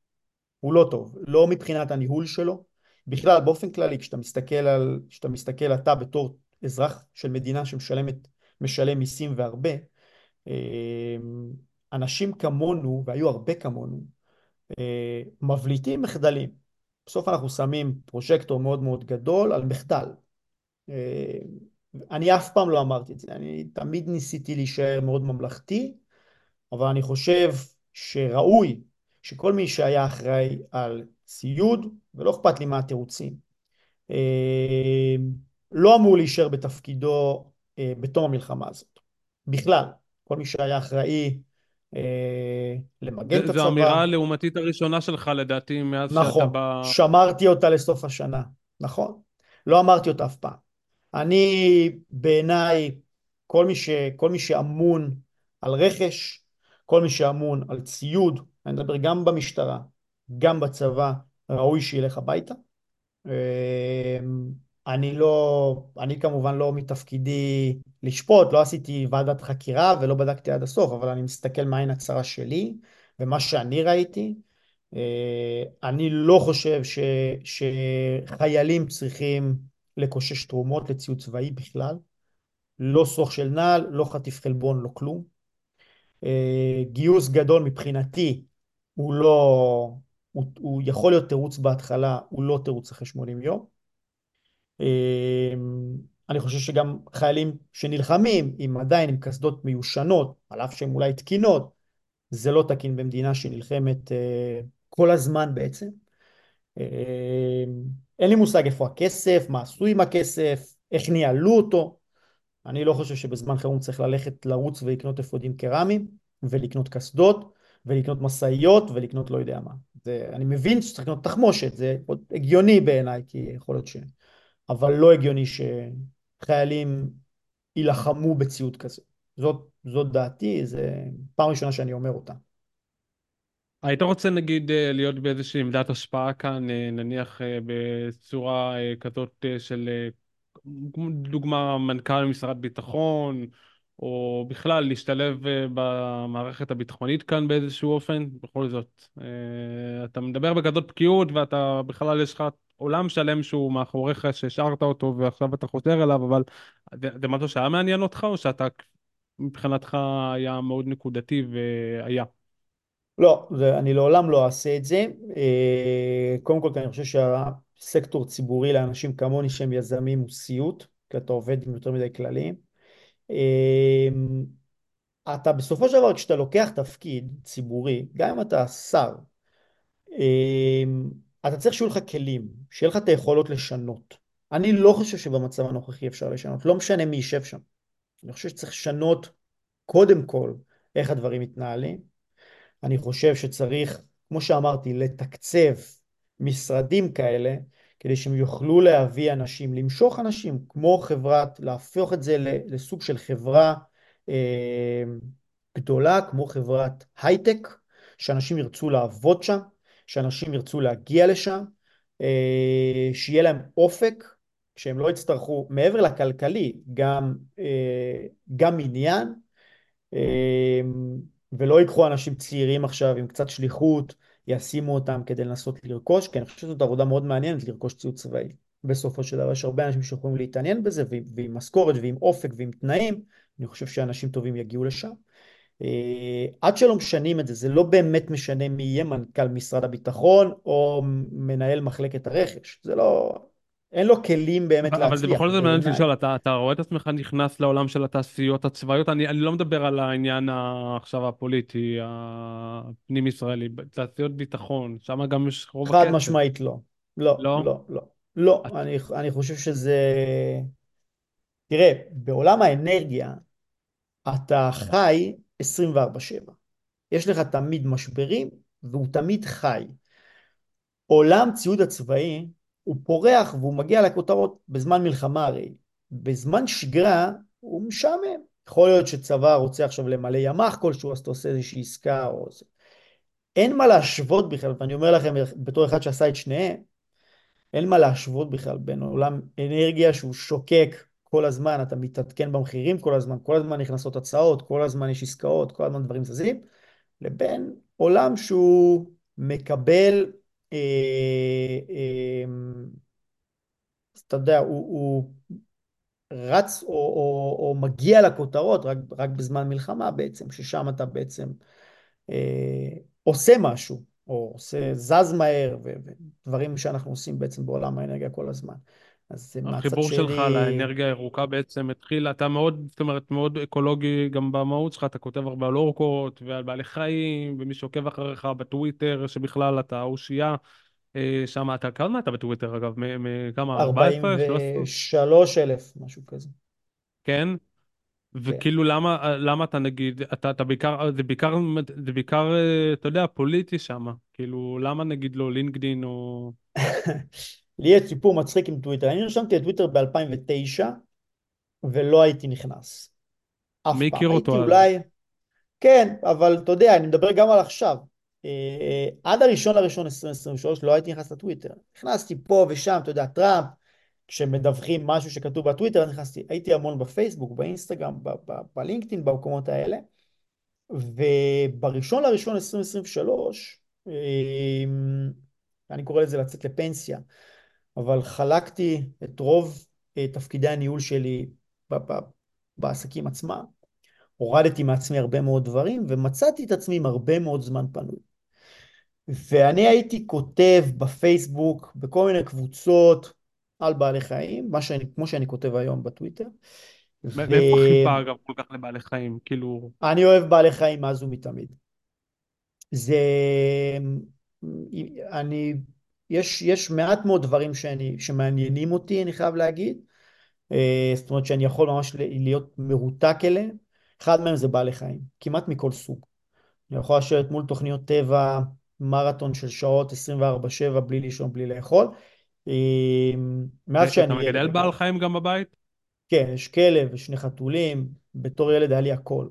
הוא לא טוב. לא מבחינת הניהול שלו. בכלל, באופן כללי, כשאתה מסתכל על, כשאתה מסתכל אתה בתור אזרח של מדינה שמשלמת, משלם מיסים והרבה, אמ, אנשים כמונו, והיו הרבה כמונו, אה, מבליטים מחדלים. בסוף אנחנו שמים פרושקטור מאוד מאוד גדול על מחדל. אה, אני אף פעם לא אמרתי את זה, אני תמיד ניסיתי להישאר מאוד ממלכתי, אבל אני חושב שראוי שכל מי שהיה אחראי על ציוד, ולא אכפת לי מה התירוצים, אה, לא אמור להישאר בתפקידו אה, בתום המלחמה הזאת. בכלל, כל מי שהיה אחראי למגן את ז- זו האמירה הצבא, הלעומתית הראשונה שלך לדעתי מאז שאתה נכון, בא... שמרתי אותה לסוף השנה, נכון, לא אמרתי אותה אף פעם. אני בעיניי, כל מי ש, כל מי שאמון על רכש, כל מי שאמון על ציוד, אני מדבר גם במשטרה, גם בצבא, ראוי שילך הביתה. אמ, אני לא, אני כמובן לא מתפקידי לשפוט, לא עשיתי ועדת חקירה ולא בדקתי עד הסוף, אבל אני מסתכל מהעין הצרה שלי ומה שאני ראיתי. אה, אני לא חושב ש, שחיילים צריכים לקושש תרומות לציוד צבאי בכלל. לא סוך של נעל, לא חטיף חלבון, לא כלום. אה, גיוס גדול מבחינתי הוא לא, הוא, הוא יכול להיות תירוץ בהתחלה, הוא לא תירוץ אחרי 80 יום. אה, אני חושב שגם חיילים שנלחמים עם עדיין עם קסדות מיושנות, על אף שהן אולי תקינות, זה לא תקין במדינה שנלחמת אה, כל הזמן בעצם. אין לי מושג איפה הכסף, מה עשו עם הכסף, איך ניהלו אותו. אני לא חושב שבזמן חירום צריך ללכת לרוץ ולקנות אפודים קרמיים, ולקנות קסדות, ולקנות משאיות, ולקנות לא יודע מה. זה, אני מבין שצריך לקנות תחמושת, זה הגיוני בעיניי, כי יכול להיות ש... אבל לא הגיוני שחיילים יילחמו בציוד כזה. זאת, זאת דעתי, זה פעם ראשונה שאני אומר אותה. היית רוצה נגיד אה, להיות באיזושהי עמדת השפעה כאן, אה, נניח אה, בצורה כזאת של, דוגמה, מנכ"ל משרד ביטחון, או בכלל להשתלב במערכת הביטחונית כאן באיזשהו אופן? בכל זאת, אתה מדבר בכזאת בקיאות ואתה בכלל יש לך עולם שלם שהוא מאחוריך, שהשארת אותו ועכשיו אתה חוזר אליו, אבל זה, זה משהו שהיה מעניין אותך, או שאתה מבחינתך היה מאוד נקודתי והיה? לא, אני לעולם לא אעשה את זה. אה, קודם כל, אני חושב שהסקטור ציבורי לאנשים כמוני שהם יזמים הוא סיוט, כי אתה עובד עם יותר מדי כללים. אה, אתה בסופו של דבר, כשאתה לוקח תפקיד ציבורי, גם אם אתה שר, אה, אתה צריך שיהיו לך כלים, שיהיה לך את היכולות לשנות. אני לא חושב שבמצב הנוכחי אפשר לשנות, לא משנה מי יישב שם. אני חושב שצריך לשנות קודם כל איך הדברים מתנהלים. אני חושב שצריך, כמו שאמרתי, לתקצב משרדים כאלה, כדי שהם יוכלו להביא אנשים, למשוך אנשים, כמו חברת, להפוך את זה לסוג של חברה אה, גדולה, כמו חברת הייטק, שאנשים ירצו לעבוד שם, שאנשים ירצו להגיע לשם, אה, שיהיה להם אופק, שהם לא יצטרכו, מעבר לכלכלי, גם, אה, גם עניין. אה, ולא ייקחו אנשים צעירים עכשיו עם קצת שליחות, ישימו אותם כדי לנסות לרכוש, כי אני חושב שזאת עבודה מאוד מעניינת לרכוש ציוד צבאי. בסופו של דבר יש הרבה אנשים שיכולים להתעניין בזה, ועם משכורת ועם אופק ועם תנאים, אני חושב שאנשים טובים יגיעו לשם. אה, עד שלא משנים את זה, זה לא באמת משנה מי יהיה מנכ"ל משרד הביטחון או מנהל מחלקת הרכש. זה לא... אין לו כלים באמת אבל זה להצליח בכל זאת מעניין. לשאול, אתה, אתה רואה את עצמך נכנס לעולם של התעשיות הצבאיות? אני, אני לא מדבר על העניין עכשיו הפוליטי, הפנים-ישראלי, תעשיות ביטחון, שם גם יש רוב חד הכסף, משמעית לא. לא, לא? לא, לא. לא, את, אני, אני חושב שזה... תראה, בעולם האנרגיה אתה חי 24/7. יש לך תמיד משברים והוא תמיד חי. עולם ציוד הצבאי הוא פורח והוא מגיע לכותרות בזמן מלחמה הרי. בזמן שגרה הוא משעמם. יכול להיות שצבא רוצה עכשיו למלא ימ"ח כלשהו, אז אתה עושה איזושהי עסקה או זה. אין מה להשוות בכלל, ואני אומר לכם בתור אחד שעשה את שניהם, אין מה להשוות בכלל בין עולם אנרגיה שהוא שוקק כל הזמן, אתה מתעדכן במחירים כל הזמן, כל הזמן נכנסות הצעות, כל הזמן יש עסקאות, כל הזמן דברים זזים, לבין עולם שהוא מקבל, אה, אה, אתה יודע, הוא, הוא רץ או, או, או מגיע לכותרות רק, רק בזמן מלחמה בעצם, ששם אתה בעצם אה, עושה משהו, או עושה, זז מהר, ודברים שאנחנו עושים בעצם בעולם האנרגיה כל הזמן. אז מהצד החיבור שלך שלי, לאנרגיה הירוקה בעצם התחיל, אתה מאוד, זאת אומרת, מאוד אקולוגי גם במהות שלך, אתה כותב הרבה על אורקות ועל בעלי חיים, ומי שעוקב אחריך בטוויטר, שבכלל אתה אושייה, אה, שם אתה, כמה אתה בטוויטר אגב? מכמה? 14? 13? 43 אלף, משהו כזה. כן? כן. וכאילו למה, למה אתה נגיד, אתה, אתה בעיקר, זה בעיקר, זה בעיקר, אה, אתה יודע, פוליטי שם, כאילו למה נגיד לא לינקדין או... <laughs> לי יש סיפור מצחיק עם טוויטר. אני נרשמתי לטוויטר ב-2009 ולא הייתי נכנס. אף מי פעם. הכיר אותו? אולי... כן, אבל אתה יודע, אני מדבר גם על עכשיו. אה, עד הראשון לראשון 2023 לא הייתי נכנס לטוויטר. נכנסתי פה ושם, אתה יודע, טראמפ, כשמדווחים משהו שכתוב בטוויטר, נכנסתי, הייתי המון בפייסבוק, באינסטגרם, ב- ב- בלינקדאין, במקומות האלה. ובראשון לראשון 2023, אה, אני קורא לזה לצאת לפנסיה, אבל חלקתי את רוב אה, תפקידי הניהול שלי בעסקים עצמם. הורדתי מעצמי הרבה מאוד דברים, ומצאתי את עצמי עם הרבה מאוד זמן פנוי. ואני הייתי כותב בפייסבוק, בכל מיני קבוצות על בעלי חיים, מה שאני, כמו שאני כותב היום בטוויטר, מאיפה ואני אגב כל כך לבעלי חיים? כאילו, אוהב בעלי חיים מאז ומתמיד. זה... אני... יש, יש מעט מאוד דברים שאני, שמעניינים אותי, אני חייב להגיד. אה, זאת אומרת שאני יכול ממש להיות מרותק אליהם. אחד מהם זה בעלי חיים, כמעט מכל סוג. אני יכול לשבת מול תוכניות טבע, מרתון של שעות 24/7 בלי לישון, בלי לאכול. אה, מאז שאני ילד מגדל. בעל חיים גם בבית? כן, יש כלב ושני חתולים. בתור ילד היה לי הכל.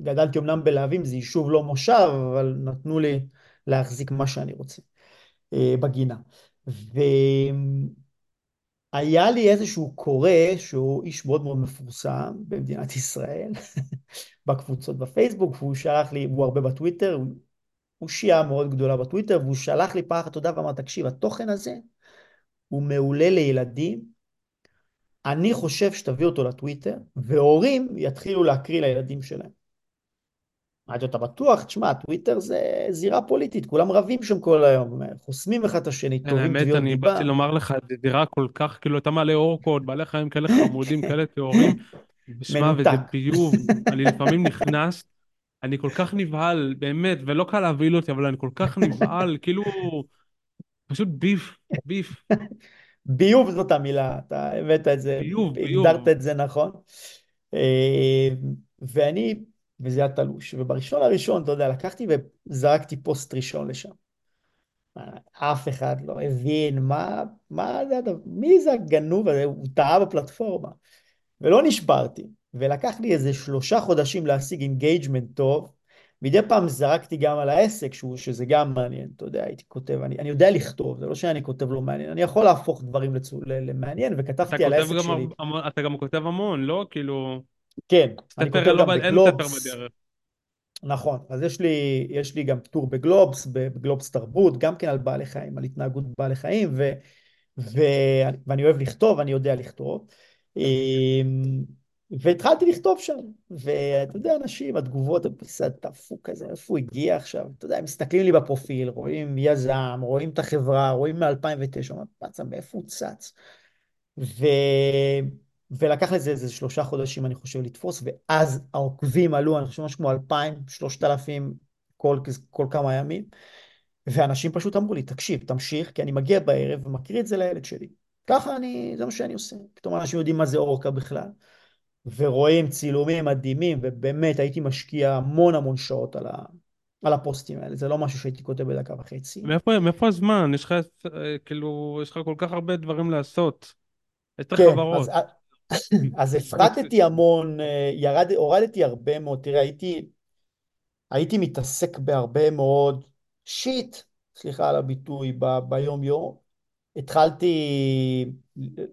גדלתי אמנם בלהבים, זה יישוב לא מושב, אבל נתנו לי להחזיק מה שאני רוצה בגינה. והיה לי איזשהו קורא שהוא איש מאוד מאוד מפורסם במדינת ישראל, <laughs> בקבוצות בפייסבוק, והוא שלח לי, הוא הרבה בטוויטר, הוא אושייה מאוד גדולה בטוויטר, והוא שלח לי פעם אחת תודה ואמר, תקשיב, התוכן הזה הוא מעולה לילדים, אני חושב שתביא אותו לטוויטר, והורים יתחילו להקריא לילדים שלהם. אמרתי לו, אתה בטוח? תשמע, טוויטר זה זירה פוליטית, כולם רבים שם כל היום, חוסמים אחד את השני, תובעים האמת, תביעות אני דיבה. באתי לומר לך, זו דירה כל כך, כאילו, אתה מעלה אורקות, בעלי חיים כאלה חמודים, <laughs> כאלה טהורים, ושמע, וזה. ביוב, אני לפעמים נכנס, אני כל כך נבהל, באמת, ולא קל להבהיל אותי, אבל אני כל כך נבהל, <laughs> כאילו, פשוט ביף, ביף, ביוב זאת המילה, אתה הבאת את זה, ביוב, הגדרת ביוב. את זה נכון. אה, ואני, וזה היה תלוש, ובראשון לראשון, אתה יודע, לקחתי וזרקתי פוסט ראשון לשם. אף אחד לא הבין מה, מה זה, הדבר- מי זה הגנוב הזה, הוא טעה בפלטפורמה. ולא נשברתי, ולקח לי איזה שלושה חודשים להשיג engagement טוב. מדי פעם זרקתי גם על העסק, שהוא, שזה גם מעניין, אתה יודע, הייתי כותב, אני, אני יודע לכתוב, זה לא שאני כותב לא מעניין, אני יכול להפוך דברים לצו, למעניין, וכתבתי על העסק גם שלי. אתה גם כותב המון, לא? כאילו, כן, אני כותב לא, גם בגלובס. נכון, אז יש לי, יש לי גם טור בגלובס, בגלובס תרבות, גם כן על בעלי חיים, על התנהגות בעלי חיים, ו, ו, ואני אוהב לכתוב, אני יודע לכתוב. אמ, והתחלתי לכתוב שם, ואתה יודע, אנשים, התגובות, הפיסת דפוק כזה, איפה הוא הגיע עכשיו? אתה יודע, הם מסתכלים לי בפרופיל, רואים יזם, רואים את החברה, רואים מ-2009, אומרים, פצה, מאיפה הוא צץ? ו... ולקח לזה איזה שלושה חודשים, אני חושב, לתפוס, ואז העוקבים עלו, אני חושב, משהו כמו 2,000, 3,000 כל, כל כמה ימים, ואנשים פשוט אמרו לי, תקשיב, תמשיך, כי אני מגיע בערב ומקריא את זה לילד שלי. ככה אני, זה מה שאני עושה. פתאום אנשים יודעים מה זה אורקה בכלל. ורואים צילומים מדהימים, ובאמת הייתי משקיע המון המון שעות על, ה, על הפוסטים האלה, זה לא משהו שהייתי כותב בדקה וחצי. מאיפה, מאיפה הזמן? יש לך, אה, כאילו, יש לך כל כך הרבה דברים לעשות. עשר כן, אז, חברות. <clears throat> אז הפחתתי המון, אה, ירד, הורדתי הרבה מאוד, תראה, הייתי, הייתי מתעסק בהרבה מאוד shit, סליחה על הביטוי, ב, ביום יום. התחלתי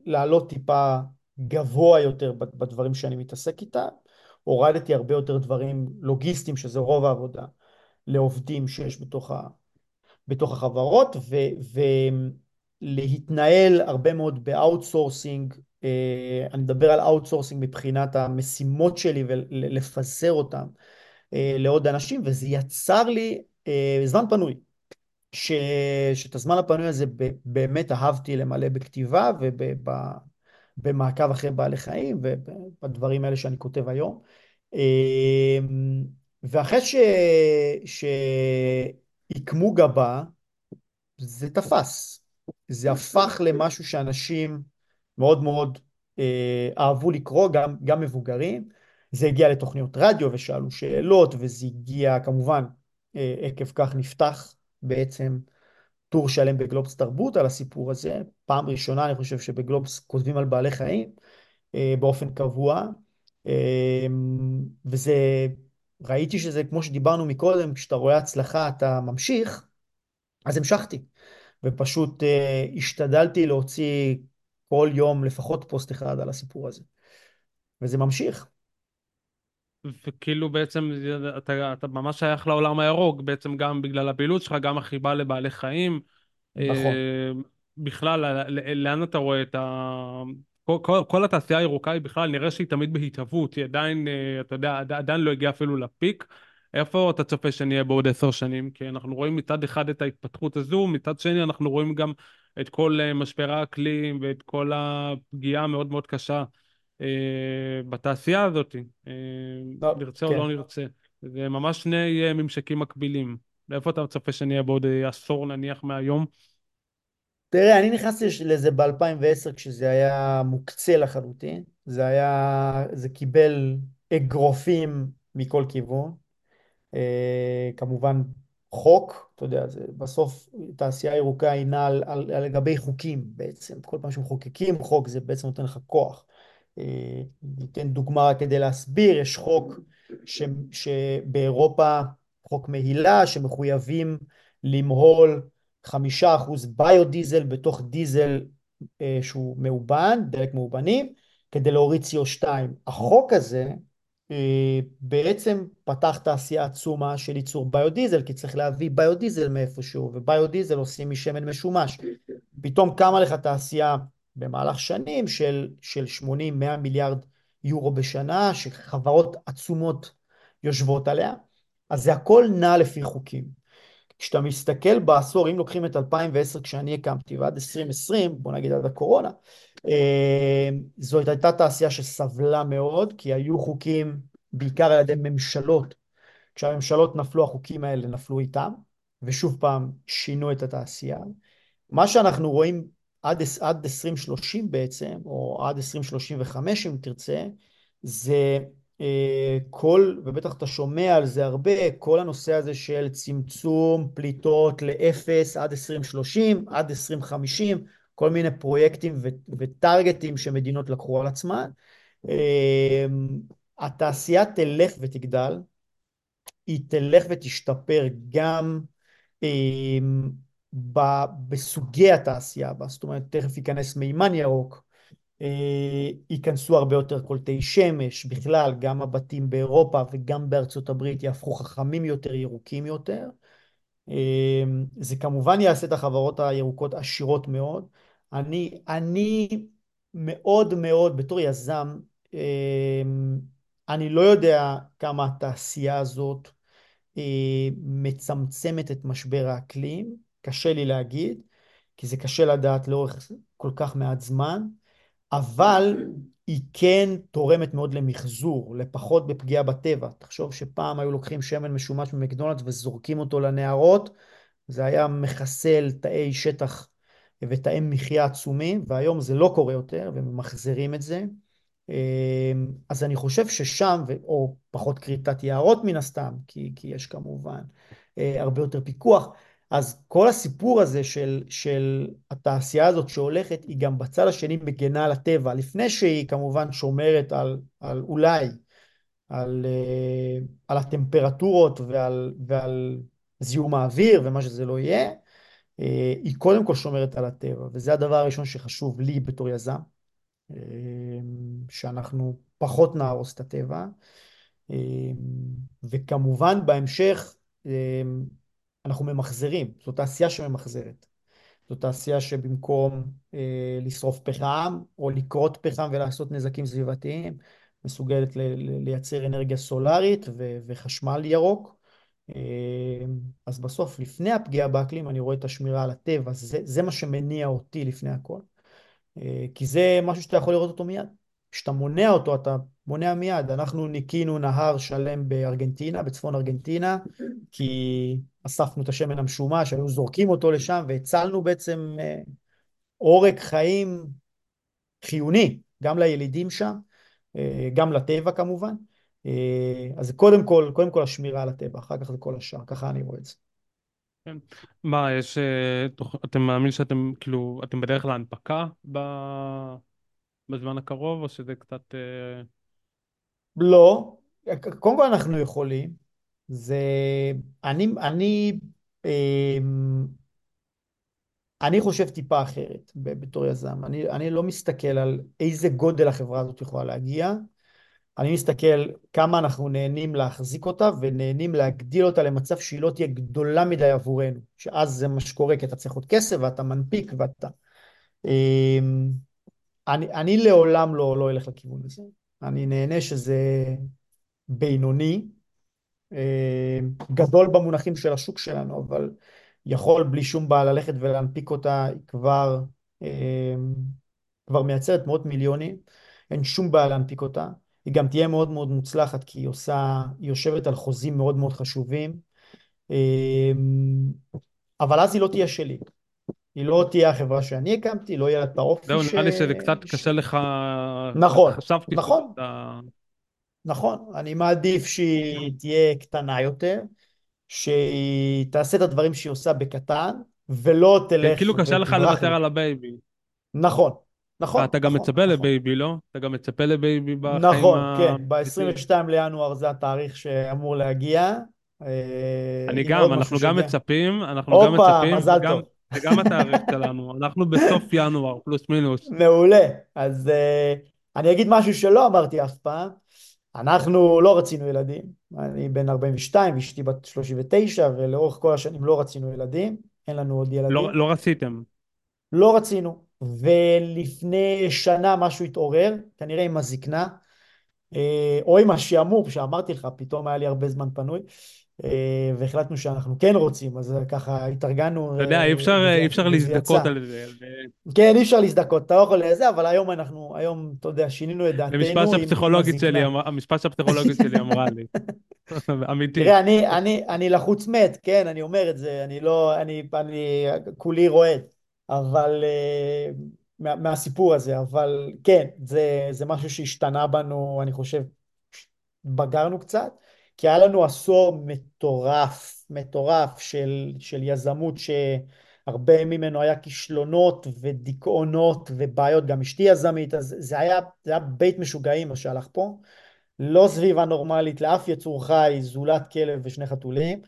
לעלות טיפה גבוה יותר בדברים שאני מתעסק איתם. הורדתי הרבה יותר דברים לוגיסטיים, שזה רוב העבודה, לעובדים שיש בתוך, ה, בתוך החברות, ו, ולהתנהל הרבה מאוד ב outsourcing. אה, אני מדבר על outsourcing מבחינת המשימות שלי ולפזר אותם אה, לעוד אנשים, וזה יצר לי אה, זמן פנוי. ש... שאת הזמן הפנוי הזה באמת אהבתי למלא בכתיבה ובמעקב אחרי בעלי חיים ובדברים האלה שאני כותב היום. ואחרי ש... גבה, זה תפס. זה הפך למשהו שאנשים מאוד מאוד אה, אהבו לקרוא, גם, גם מבוגרים. זה הגיע לתוכניות רדיו ושאלו שאלות, וזה הגיע כמובן, אה, עקב כך נפתח בעצם טור שלם בגלובס תרבות על הסיפור הזה. פעם ראשונה אני חושב שבגלובס כותבים על בעלי חיים אה, באופן קבוע. אה, וזה, ראיתי שזה כמו שדיברנו מקודם, כשאתה רואה הצלחה אתה ממשיך, אז המשכתי. ופשוט אה, השתדלתי להוציא כל יום לפחות פוסט אחד על הסיפור הזה. וזה ממשיך. וכאילו בעצם אתה, אתה ממש שייך לעולם הירוק, בעצם גם בגלל הפעילות שלך, גם החיבה לבעלי חיים. נכון. אה, בכלל, לאן אתה רואה את ה... כל, כל, כל התעשייה הירוקה היא בכלל, נראה שהיא תמיד בהתהוות, היא עדיין, אה, אתה יודע, עד- עדיין לא הגיעה אפילו לפיק. איפה אתה צופה שנהיה בעוד עשר שנים? כי אנחנו רואים מצד אחד את ההתפתחות הזו, מצד שני אנחנו רואים גם את כל אה, משבר האקלים ואת כל הפגיעה המאוד מאוד קשה אה, בתעשייה הזאת, אה, לא, נרצה או כן. לא נרצה. זה ממש שני אה, ממשקים מקבילים. לאיפה אתה מצפה שנהיה בעוד אה, עשור נניח מהיום? תראה, אני נכנסתי לזה ב-2010 כשזה היה מוקצה לחלוטין. זה היה, זה קיבל אגרופים מכל כיוון. אה, כמובן חוק, אתה יודע, זה בסוף תעשייה ירוקה היא נעה על, על, על לגבי חוקים בעצם. כל פעם שמחוקקים חוק זה בעצם נותן לך כוח. אה, ניתן דוגמה רק כדי להסביר, יש חוק ש, שבאירופה, חוק מהילה, שמחויבים למהול חמישה אחוז ביודיזל בתוך דיזל אה, שהוא מאובן, דלק מאובנים, כדי להוריד CO2. החוק הזה בעצם פתח תעשייה עצומה של ייצור ביודיזל, כי צריך להביא ביודיזל מאיפשהו, וביודיזל עושים משמן משומש. פתאום קמה לך תעשייה במהלך שנים של, של 80-100 מיליארד יורו בשנה, שחברות עצומות יושבות עליה. אז זה הכל נע לפי חוקים. כשאתה מסתכל בעשור, אם לוקחים את 2010 כשאני הקמתי ועד 2020, בוא נגיד עד הקורונה, אה, זאת הייתה תעשייה שסבלה מאוד, כי היו חוקים בעיקר על ידי ממשלות. כשהממשלות נפלו, החוקים האלה נפלו איתם, ושוב פעם שינו את התעשייה. מה שאנחנו רואים עד, עד 2030 בעצם, או עד 2035 אם תרצה, זה כל, ובטח אתה שומע על זה הרבה, כל הנושא הזה של צמצום פליטות לאפס עד 2030, עד 2050, כל מיני פרויקטים וטרגטים שמדינות לקחו על עצמן. אה, התעשייה תלך ותגדל, היא תלך ותשתפר גם אה, בסוגי התעשייה בה, זאת אומרת תכף ייכנס מימן ירוק, אה, ייכנסו הרבה יותר קולטי שמש, בכלל גם הבתים באירופה וגם בארצות הברית יהפכו חכמים יותר, ירוקים יותר. אה, זה כמובן יעשה את החברות הירוקות עשירות מאוד. אני, אני מאוד מאוד בתור יזם, אה, אני לא יודע כמה התעשייה הזאת מצמצמת את משבר האקלים, קשה לי להגיד, כי זה קשה לדעת לאורך כל כך מעט זמן. אבל היא כן תורמת מאוד למחזור, לפחות בפגיעה בטבע. תחשוב שפעם היו לוקחים שמן משומש ממקדונלדס וזורקים אותו לנהרות, זה היה מחסל תאי שטח ותאי מחיה עצומים, והיום זה לא קורה יותר, וממחזרים את זה. אמ, אז אני חושב ששם, או פחות כריתת יערות מן הסתם, כי, כי יש כמובן אה, הרבה יותר פיקוח, אז כל הסיפור הזה של, של התעשייה הזאת שהולכת, היא גם בצד השני מגנה על הטבע, לפני שהיא כמובן שומרת על, על אולי, על, אה, על הטמפרטורות ועל, ועל זיהום האוויר ומה שזה לא יהיה, אה, היא קודם כל שומרת על הטבע, וזה הדבר הראשון שחשוב לי בתור יזם, אה, שאנחנו פחות נהרוס את הטבע, וכמובן בהמשך אנחנו ממחזרים, זו תעשייה שממחזרת. זו תעשייה שבמקום אה, לשרוף פחם או לכרות פחם ולעשות נזקים סביבתיים, מסוגלת לייצר אנרגיה סולארית ו- וחשמל ירוק. אה, אז בסוף, לפני הפגיעה באקלים, אני רואה את השמירה על הטבע, זה, זה מה שמניע אותי לפני הכל. אה, כי זה משהו שאתה יכול לראות אותו מיד. כשאתה מונע אותו, אתה מונע מיד. אנחנו ניקינו נהר שלם בארגנטינה, בצפון ארגנטינה, כי אספנו את השמן המשומש, היו זורקים אותו לשם, והצלנו בעצם אה, עורק חיים חיוני, גם לילידים שם, אה, גם לטבע כמובן. אה, אז קודם כל, קודם כל השמירה על הטבע, אחר כך זה כל השאר, ככה אני רואה את זה. כן. מה, יש... אתם מאמין שאתם, כאילו, אתם בדרך להנפקה ב... בזמן הקרוב, או שזה קצת... לא, קודם כל אנחנו יכולים. זה... אני, אני, אמ, אני חושב טיפה אחרת בתור יזם. אני, אני לא מסתכל על איזה גודל החברה הזאת יכולה להגיע. אני מסתכל כמה אנחנו נהנים להחזיק אותה ונהנים להגדיל אותה למצב שהיא לא תהיה גדולה מדי עבורנו. שאז זה מה שקורה, כי אתה צריך עוד כסף ואתה מנפיק ואתה... אמ, אני, אני לעולם לא, לא אלך לכיוון הזה. אני נהנה שזה בינוני, אה, גדול במונחים של השוק שלנו, אבל יכול בלי שום בעיה ללכת ולהנפיק אותה, היא כבר, אה, כבר מייצרת מאות מיליונים, אין שום בעיה להנפיק אותה. היא גם תהיה מאוד מאוד מוצלחת כי היא עושה, היא יושבת על חוזים מאוד מאוד חשובים, אה, אבל אז היא לא תהיה שלי. היא לא תהיה החברה שאני הקמתי, לא יהיה את האופי ש... זהו, נראה לי שזה קצת קשה לך... נכון, נכון. נכון, אני מעדיף שהיא תהיה קטנה יותר, שהיא תעשה את הדברים שהיא עושה בקטן, ולא תלך... כאילו קשה לך לוותר על ה baby. נכון, נכון. אתה גם נכון, מצפה נכון. ל baby, לא? אתה גם מצפה ל baby בחיים נכון, ה... כן, ב-22 לינואר זה התאריך שאמור להגיע. אה, אני גם, אנחנו גם מצפים, אנחנו גם מצפים, מזל טוב. זה גם התאריך שלנו, אנחנו בסוף ינואר, פלוס מינוס. מעולה. אז uh, אני אגיד משהו שלא אמרתי אף פעם. אנחנו לא רצינו ילדים. אני בן 42 ואשתי בת 39, ולאורך כל השנים לא רצינו ילדים. אין לנו עוד ילדים. לא, לא רציתם. לא רצינו. ולפני שנה משהו התעורר, כנראה עם הזקנה, אה, או עם השעמום שאמרתי לך, פתאום היה לי הרבה זמן פנוי. אה, והחלטנו שאנחנו כן רוצים, אז ככה התארגנו אתה יודע, אי אה, אפשר, אי אפשר וזה יצא. להזדכות על זה. כן, אי אפשר להזדכות, אתה לא יכול לזה, אבל היום אנחנו, היום, אתה יודע, שינינו את דעתנו עם שהפסיכולוגית שלי. אמרה- המשפט שהפסיכולוגית שלי אמרה לי. <laughs> אמיתי. תראה, אני, אני, אני לחוץ מת, כן, אני אומר את זה, אני לא, אני, אני כולי רועד, אבל, אה, מה, מהסיפור הזה, אבל כן, זה, זה משהו שהשתנה בנו, אני חושב, בגרנו קצת, כי היה לנו עשור מטורף, מטורף של, של יזמות שהרבה ממנו היה כישלונות ודיכאונות ובעיות, גם אשתי יזמית, אז זה היה, זה היה בית משוגעים מה שהלך פה. לא סביבה נורמלית לאף יצור חי, זולת כלב ושני חתולים.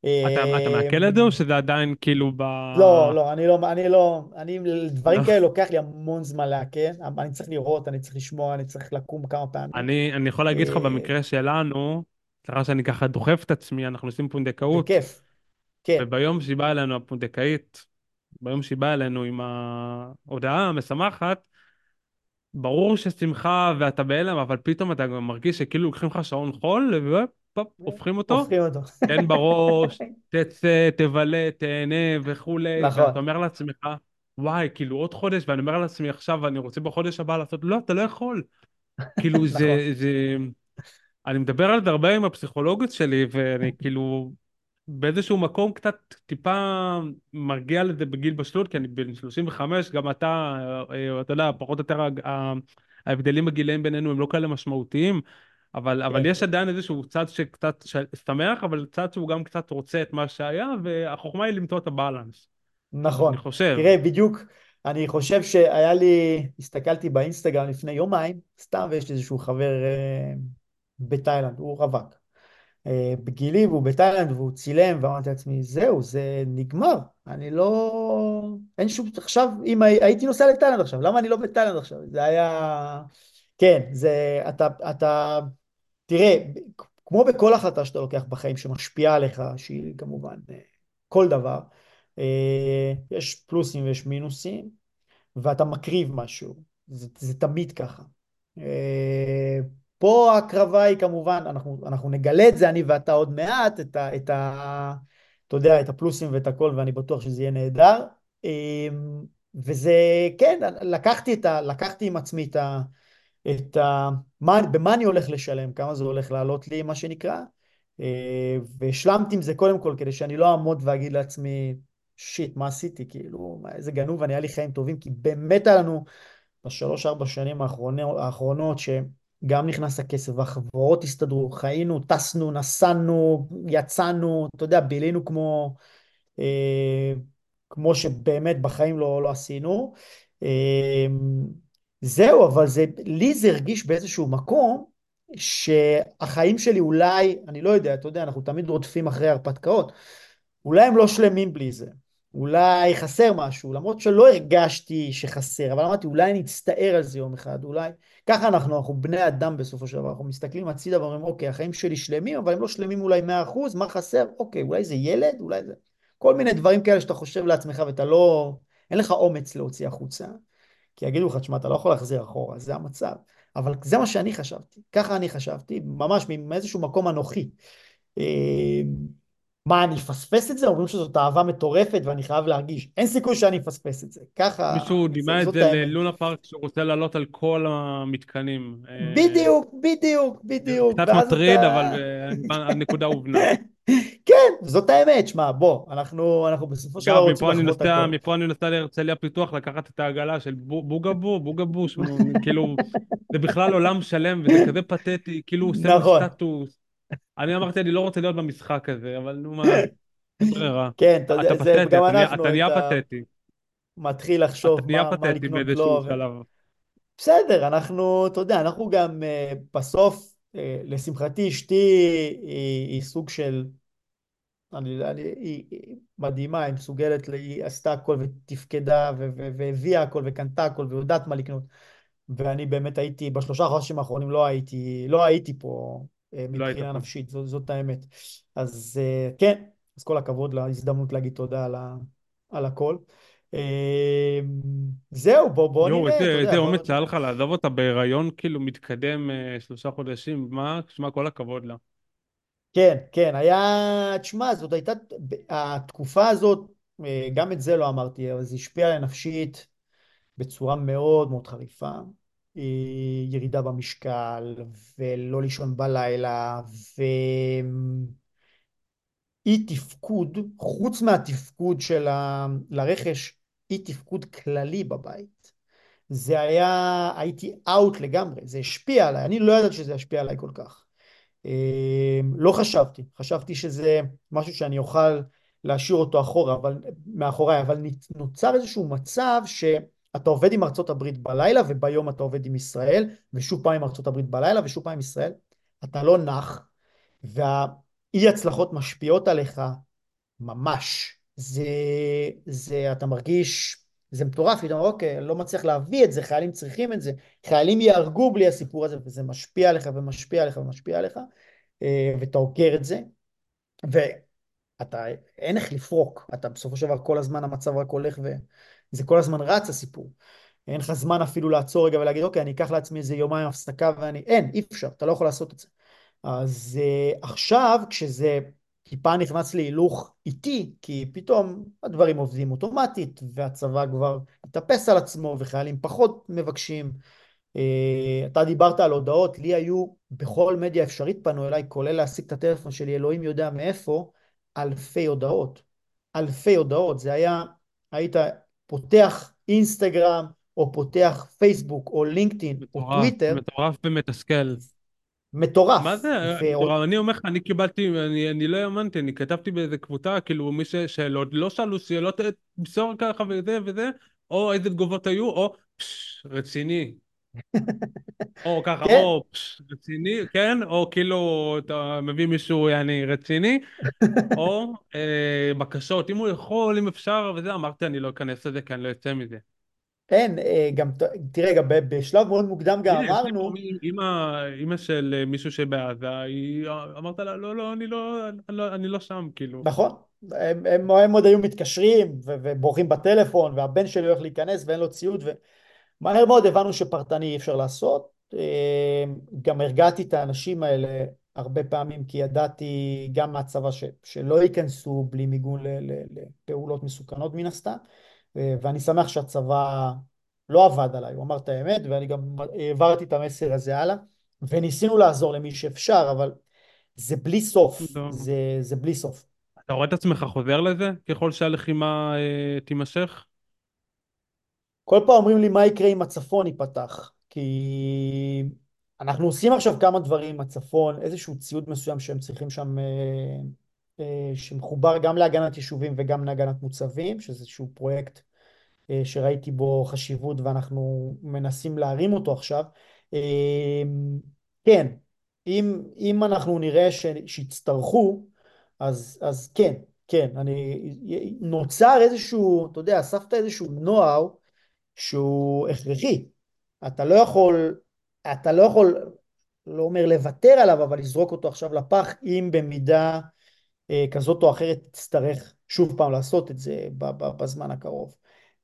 אתה, אתה מעכל את זה או שזה עדיין כאילו ב... לא, לא, אני לא, אני לא, אני. דברים כאלה לוקח לי המון זמן לעכל, אני צריך לראות, אני צריך לשמוע, אני צריך לקום כמה פעמים. אני, אני יכול להגיד לך אה, במקרה שלנו, סליחה שאני ככה דוחף את עצמי, אנחנו עושים פונדקאות, בכיף, כן, וביום שהיא באה אלינו הפונדקאית, ביום שהיא באה אלינו עם ההודעה המשמחת, ברור ששמחה ואתה בהלם, אבל פתאום אתה גם מרגיש שכאילו לוקחים לך שעון חול, והופ, הופכים אותו, הופכים אותו. תן בראש, <laughs> תצא, תבלה, תהנה וכולי, נכון, ואתה אומר לעצמך, וואי, כאילו עוד חודש, ואני אומר לעצמי עכשיו, אני רוצה בחודש הבא לעשות, לא, אתה לא יכול. <laughs> כאילו נכון, זה, זה, אני מדבר על זה הרבה עם הפסיכולוגית שלי, ואני כאילו באיזשהו מקום קצת טיפה מרגיע לזה בגיל בשלות, כי אני בן 35, גם אתה, אה, אתה יודע, פחות או יותר ההבדלים בגילאים בינינו הם לא כאלה משמעותיים, אבל, אבל כן, יש עדיין איזשהו צד שקצת שמח, אבל צד שהוא גם קצת רוצה את מה שהיה, והחוכמה היא למצוא את הבאלנס, אני נכון. חושב. תראה, בדיוק, אני חושב שהיה לי, הסתכלתי באינסטגרם לפני יומיים, סתם, ויש לי איזשהו חבר אה, בתאילנד, הוא רווק. אה, בגילי והוא בתאילנד והוא צילם ואמרתי לעצמי זהו זה נגמר אני לא אין שום עכשיו אם הי- הייתי נוסע לתאילנד עכשיו למה אני לא בתאילנד עכשיו? זה היה כן זה אתה אתה תראה כמו בכל החלטה שאתה לוקח בחיים שמשפיעה עליך שהיא כמובן אה, כל דבר אה, יש פלוסים ויש מינוסים ואתה מקריב משהו. זה, זה תמיד ככה פה ההקרבה היא כמובן, אנחנו, אנחנו נגלה את זה, אני ואתה עוד מעט, את ה, את ה... אתה יודע, את הפלוסים ואת הכל, ואני בטוח שזה יהיה נהדר. אה, וזה, כן, לקחתי, את ה, לקחתי עם עצמי את ה... את ה... מה, במה אני הולך לשלם, כמה זה הולך לעלות לי, מה שנקרא, אה, והשלמתי עם זה קודם כל, כדי שאני לא אעמוד ואגיד לעצמי, שיט, מה עשיתי? כאילו, איזה גנוב, אני היה לי חיים טובים, כי באמת היה לנו בשלוש ארבע שנים האחרונות, האחרונות שגם נכנס הכסף והחברות הסתדרו, חיינו, טסנו, נסענו, יצאנו, אתה יודע, בילינו כמו, אה, כמו שבאמת בחיים לא, לא עשינו. אה, זהו, אבל זה, לי זה הרגיש באיזשהו מקום שהחיים שלי אולי, אני לא יודע, אתה יודע, אנחנו תמיד רודפים אחרי הרפתקאות, אולי הם לא שלמים בלי זה. אולי חסר משהו, למרות שלא הרגשתי שחסר, אבל אמרתי, אולי אני אצטער על זה יום אחד, אולי... ככה אנחנו, אנחנו בני אדם בסופו של דבר, אנחנו מסתכלים הצידה ואומרים, אוקיי, החיים שלי שלמים, אבל הם לא שלמים אולי 100%, מה חסר? אוקיי, אולי זה ילד, אולי זה... כל מיני דברים כאלה שאתה חושב לעצמך ואתה לא... אין לך אומץ להוציא החוצה, כי יגידו לך, תשמע, אתה לא יכול להחזיר אחורה, זה המצב. אבל זה מה שאני חשבתי, ככה אני חשבתי, ממש מאיזשהו מקום אנוכי. מה, אני אפספס את זה? אומרים שזאת אהבה מטורפת ואני חייב להרגיש. אין סיכוי שאני אפספס את זה. ככה, מישהו דימה את זה. ללונה פארק שהוא רוצה לעלות על כל המתקנים. אה, בדיוק, בדיוק, בדיוק. קצת מטריד. אבל אה, הנקודה הובנה. <laughs> כן, זאת האמת. שמע, בוא, אנחנו, אנחנו בסופו של דבר רוצים לחוות נוסע, הכל. מפה אני נוסע להרצליה פיתוח לקחת את העגלה של בו- בוגבו, בוגבו, כאילו, זה בכלל עולם שלם וזה כזה פתטי, כאילו הוא עושה נכון. סטטוס. אני אמרתי, אני לא רוצה להיות במשחק הזה, אבל נו מה, <laughs> ברירה. כן, אתה יודע, זה גם אנחנו, אתה נהיה פתטי. מתחיל לחשוב מה, לקנות לו. בסדר, אנחנו, אתה יודע, אנחנו גם אה, בסוף, אה, לשמחתי, אשתי היא, סוג של אני, אני, היא, היא מדהימה, היא מסוגלת, היא עשתה הכל ותפקדה ו- ו- והביאה הכל וקנתה הכל ויודעת מה לקנות. ואני באמת הייתי, בשלושה חודשים האחרונים לא הייתי, לא הייתי פה מבחינה פה. נפשית, זאת, זאת האמת. אז אה, כן, אז כל הכבוד להזדמנות להגיד תודה על, ה, על הכל. אה, זהו, בוא, בוא יואו, נראה, אתה איזה אומץ. היה לך לעזוב אותה בהיריון כאילו מתקדם אה, שלושה חודשים, מה? שמע, כל הכבוד לה. כן, כן, היה, תשמע, זאת הייתה, התקופה הזאת, אה, גם את זה לא אמרתי, אבל זה השפיע עליה נפשית בצורה מאוד מאוד חריפה. אה, ירידה במשקל, ולא לישון בלילה, ואי תפקוד, חוץ מהתפקוד של ה... לרכש, אי תפקוד כללי בבית. זה היה, הייתי אאוט לגמרי, זה השפיע עליי, אני לא ידעתי שזה ישפיע עליי כל כך. אה, לא חשבתי, חשבתי שזה משהו שאני אוכל להשאיר אותו אחורה, אבל, מאחוריי, אבל נוצר איזשהו מצב שאתה עובד עם ארצות הברית בלילה וביום אתה עובד עם ישראל, ושוב פעם עם ארצות הברית בלילה ושוב פעם עם ישראל, אתה לא נח, והאי הצלחות משפיעות עליך ממש. זה, זה, אתה מרגיש, זה מטורף, אתה אומר, אוקיי, לא מצליח להביא את זה, חיילים צריכים את זה, חיילים יהרגו בלי הסיפור הזה, וזה משפיע עליך ומשפיע עליך ומשפיע עליך, אה, ואתה עוקר את זה, ואתה, אין איך לפרוק, אתה בסופו של דבר כל הזמן המצב רק הולך וזה כל הזמן רץ הסיפור. אין לך זמן אפילו לעצור רגע ולהגיד, אוקיי, אני אקח לעצמי איזה יומיים הפסקה ואני, אין, אי אפשר, אתה לא יכול לעשות את זה. אז uh, עכשיו, כשזה טיפה נכנס להילוך איטי, כי פתאום הדברים עובדים אוטומטית, והצבא כבר מתאפס על עצמו, וחיילים פחות מבקשים. אה, אתה דיברת על הודעות, לי היו בכל מדיה אפשרית פנו אליי, כולל להשיג את הטלפון שלי, אלוהים יודע מאיפה, אלפי הודעות. אלפי הודעות. זה היה, היית פותח אינסטגרם, או פותח פייסבוק, או לינקדאין, או טוויטר. מטורף ומתסכל. מטורף. מה זה? ו... אני אומר לך, אני קיבלתי, אני, אני לא האמנתי, אני כתבתי באיזה קבוצה, כאילו מי ששאלות, לא שאלו שאלות, תמסור ככה וזה וזה, או איזה תגובות היו, או פש, רציני. או ככה, כן? או פש, רציני, כן? או כאילו אתה מביא מישהו יעני רציני, או אה, בקשות, אם הוא יכול, אם אפשר וזה, אמרתי אני לא אכנס לזה כי אני לא אצא מזה. אין, אה, גם, תראה, גם בשלב מאוד מוקדם גם אמרנו... אימא של אה, מישהו שבעזה, היא אמרת לה, לא, לא, אני לא, לא, אני לא שם, כאילו. נכון, הם, הם, הם עוד היו מתקשרים ובורחים בטלפון, והבן שלי הולך להיכנס ואין לו ציוד, ומהר מאוד הבנו שפרטני אי אפשר לעשות. אה, גם הרגעתי את האנשים האלה הרבה פעמים, כי ידעתי גם מהצבא ש, שלא ייכנסו בלי מיגון לפעולות מסוכנות מן הסתם. אה, ואני שמח שהצבא לא עבד עליי, הוא אמר את האמת, ואני גם העברתי את המסר הזה הלאה, וניסינו לעזור למי שאפשר, אבל זה בלי סוף, זה, זה בלי סוף. אתה רואה את עצמך חוזר לזה ככל שהלחימה אה, תימשך? כל פעם אומרים לי מה יקרה אם הצפון ייפתח, כי אנחנו עושים עכשיו כמה דברים הצפון, איזשהו ציוד מסוים שהם צריכים שם, אה, אה, שמחובר גם להגנת יישובים וגם להגנת מוצבים, שזה איזשהו פרויקט אה, שראיתי בו חשיבות ואנחנו מנסים להרים אותו עכשיו. כן, אם, אם אנחנו נראה שיצטרכו, אז, אז כן, כן, אני, נוצר איזשהו, אתה יודע, אספת איזשהו נוער שהוא הכרחי. אתה לא יכול, אתה לא יכול, לא אומר לוותר עליו, אבל לזרוק אותו עכשיו לפח, אם במידה אה, כזאת או אחרת תצטרך שוב פעם לעשות את זה בזמן הקרוב.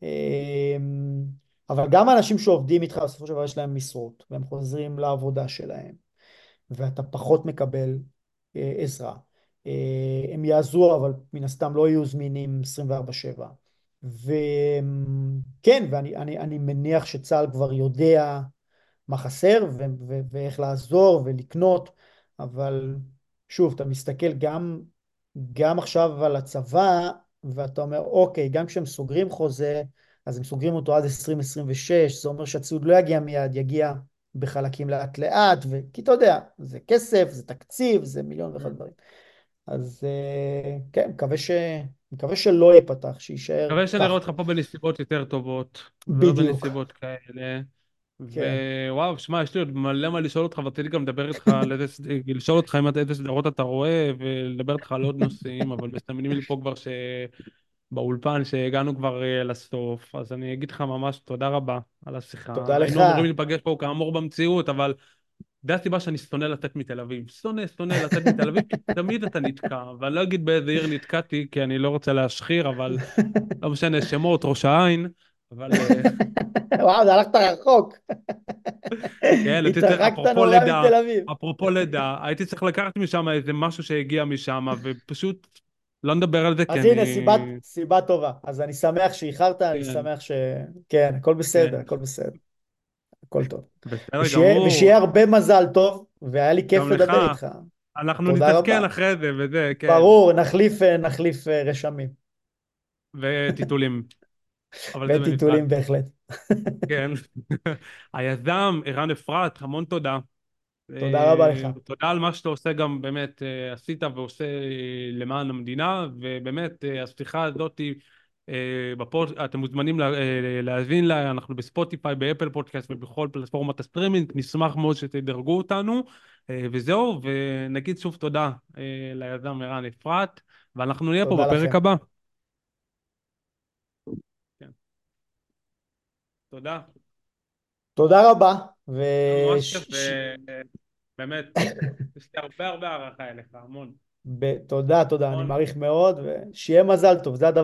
אמ, אבל גם האנשים שעובדים איתך בסופו של דבר יש להם משרות והם חוזרים לעבודה שלהם ואתה פחות מקבל אה, עזרה. אה, הם יעזרו אבל מן הסתם לא יהיו זמינים 24/7. וכן, ואני אני, אני מניח שצה"ל כבר יודע מה חסר ו- ו- ואיך לעזור ולקנות, אבל שוב, אתה מסתכל גם, גם עכשיו על הצבא, ואתה אומר, אוקיי, גם כשהם סוגרים חוזה, אז הם סוגרים אותו עד 2026, זה אומר שהציוד לא יגיע מיד, יגיע בחלקים לאט לאט, ו... כי אתה יודע, זה כסף, זה תקציב, זה מיליון ואחד mm. דברים. אז אה, כן, מקווה, ש... מקווה שלא ייפתח, שיישאר. מקווה שנראה אותך פה בנסיבות יותר טובות. בדיוק. ולא בנסיבות כאלה. כן. ווואו, שמע, יש לי עוד מלא מה לשאול אותך, ורציתי גם לדבר איתך לשאול אותך אם איזה סדרות אתה רואה, ולדבר איתך על עוד נושאים, אבל מסתמנים לי פה כבר ש... באולפן שהגענו כבר uh, לסוף, אז אני אגיד לך ממש תודה רבה על השיחה. תודה לך. היינו אמורים להיפגש פה כאמור במציאות, אבל זה הסיבה שאני שונא לצאת מתל אביב. שונא, שונא לצאת מתל אביב, כי תמיד אתה נתקע, ואני לא אגיד באיזה עיר נתקעתי, כי אני לא רוצה להשחיר, אבל לא משנה, שמות, ראש העין. אבל אה, וואו, זה הלכת רחוק. כן, אפרופו לידה. אפרופו לידה, הייתי צריך לקחת משם איזה משהו שהגיע משם, ופשוט לא נדבר על זה כי אז אני... הנה, סיבת, סיבה טובה. אז אני שמח שאיחרת, אני כן, שמח ש... כן, הכל בסדר, כן, הכל בסדר, הכל טוב. בסדר ושיהיה, גמור, ושיהיה הרבה מזל טוב, והיה לי כיף גם לך. לדבר איתך. אנחנו. נתעדכן אחרי זה וזה, כן, ברור, נחליף, נחליף אה, רשמים. וטיטולים. <laughs> וטיטולים בהחלט. <laughs> כן. היזם, ערן אפרת, המון תודה. תודה רבה לך. אה, תודה על מה שאתה עושה גם באמת אה, עשית ועושה אה, למען המדינה ובאמת אה, השיחה הזאת אה, ב pod, אתם מוזמנים לה, אה, להאזין לה, אנחנו בספוטיפיי, באפל פודקאסט ובכל פלטפורמת הסטרימינג, נשמח מאוד שתדרגו אותנו אה, וזהו, ונגיד שוב תודה אה, ליזם ערן אפרת ואנחנו נהיה פה בפרק לכם. הבא. כן. תודה, תודה רבה, וש... ובאמת, <laughs> יש לי הרבה הרבה הערכה אליך, המון. תודה, תודה, אני. מעריך מאוד, ושיהיה מזל טוב, זה הדבר.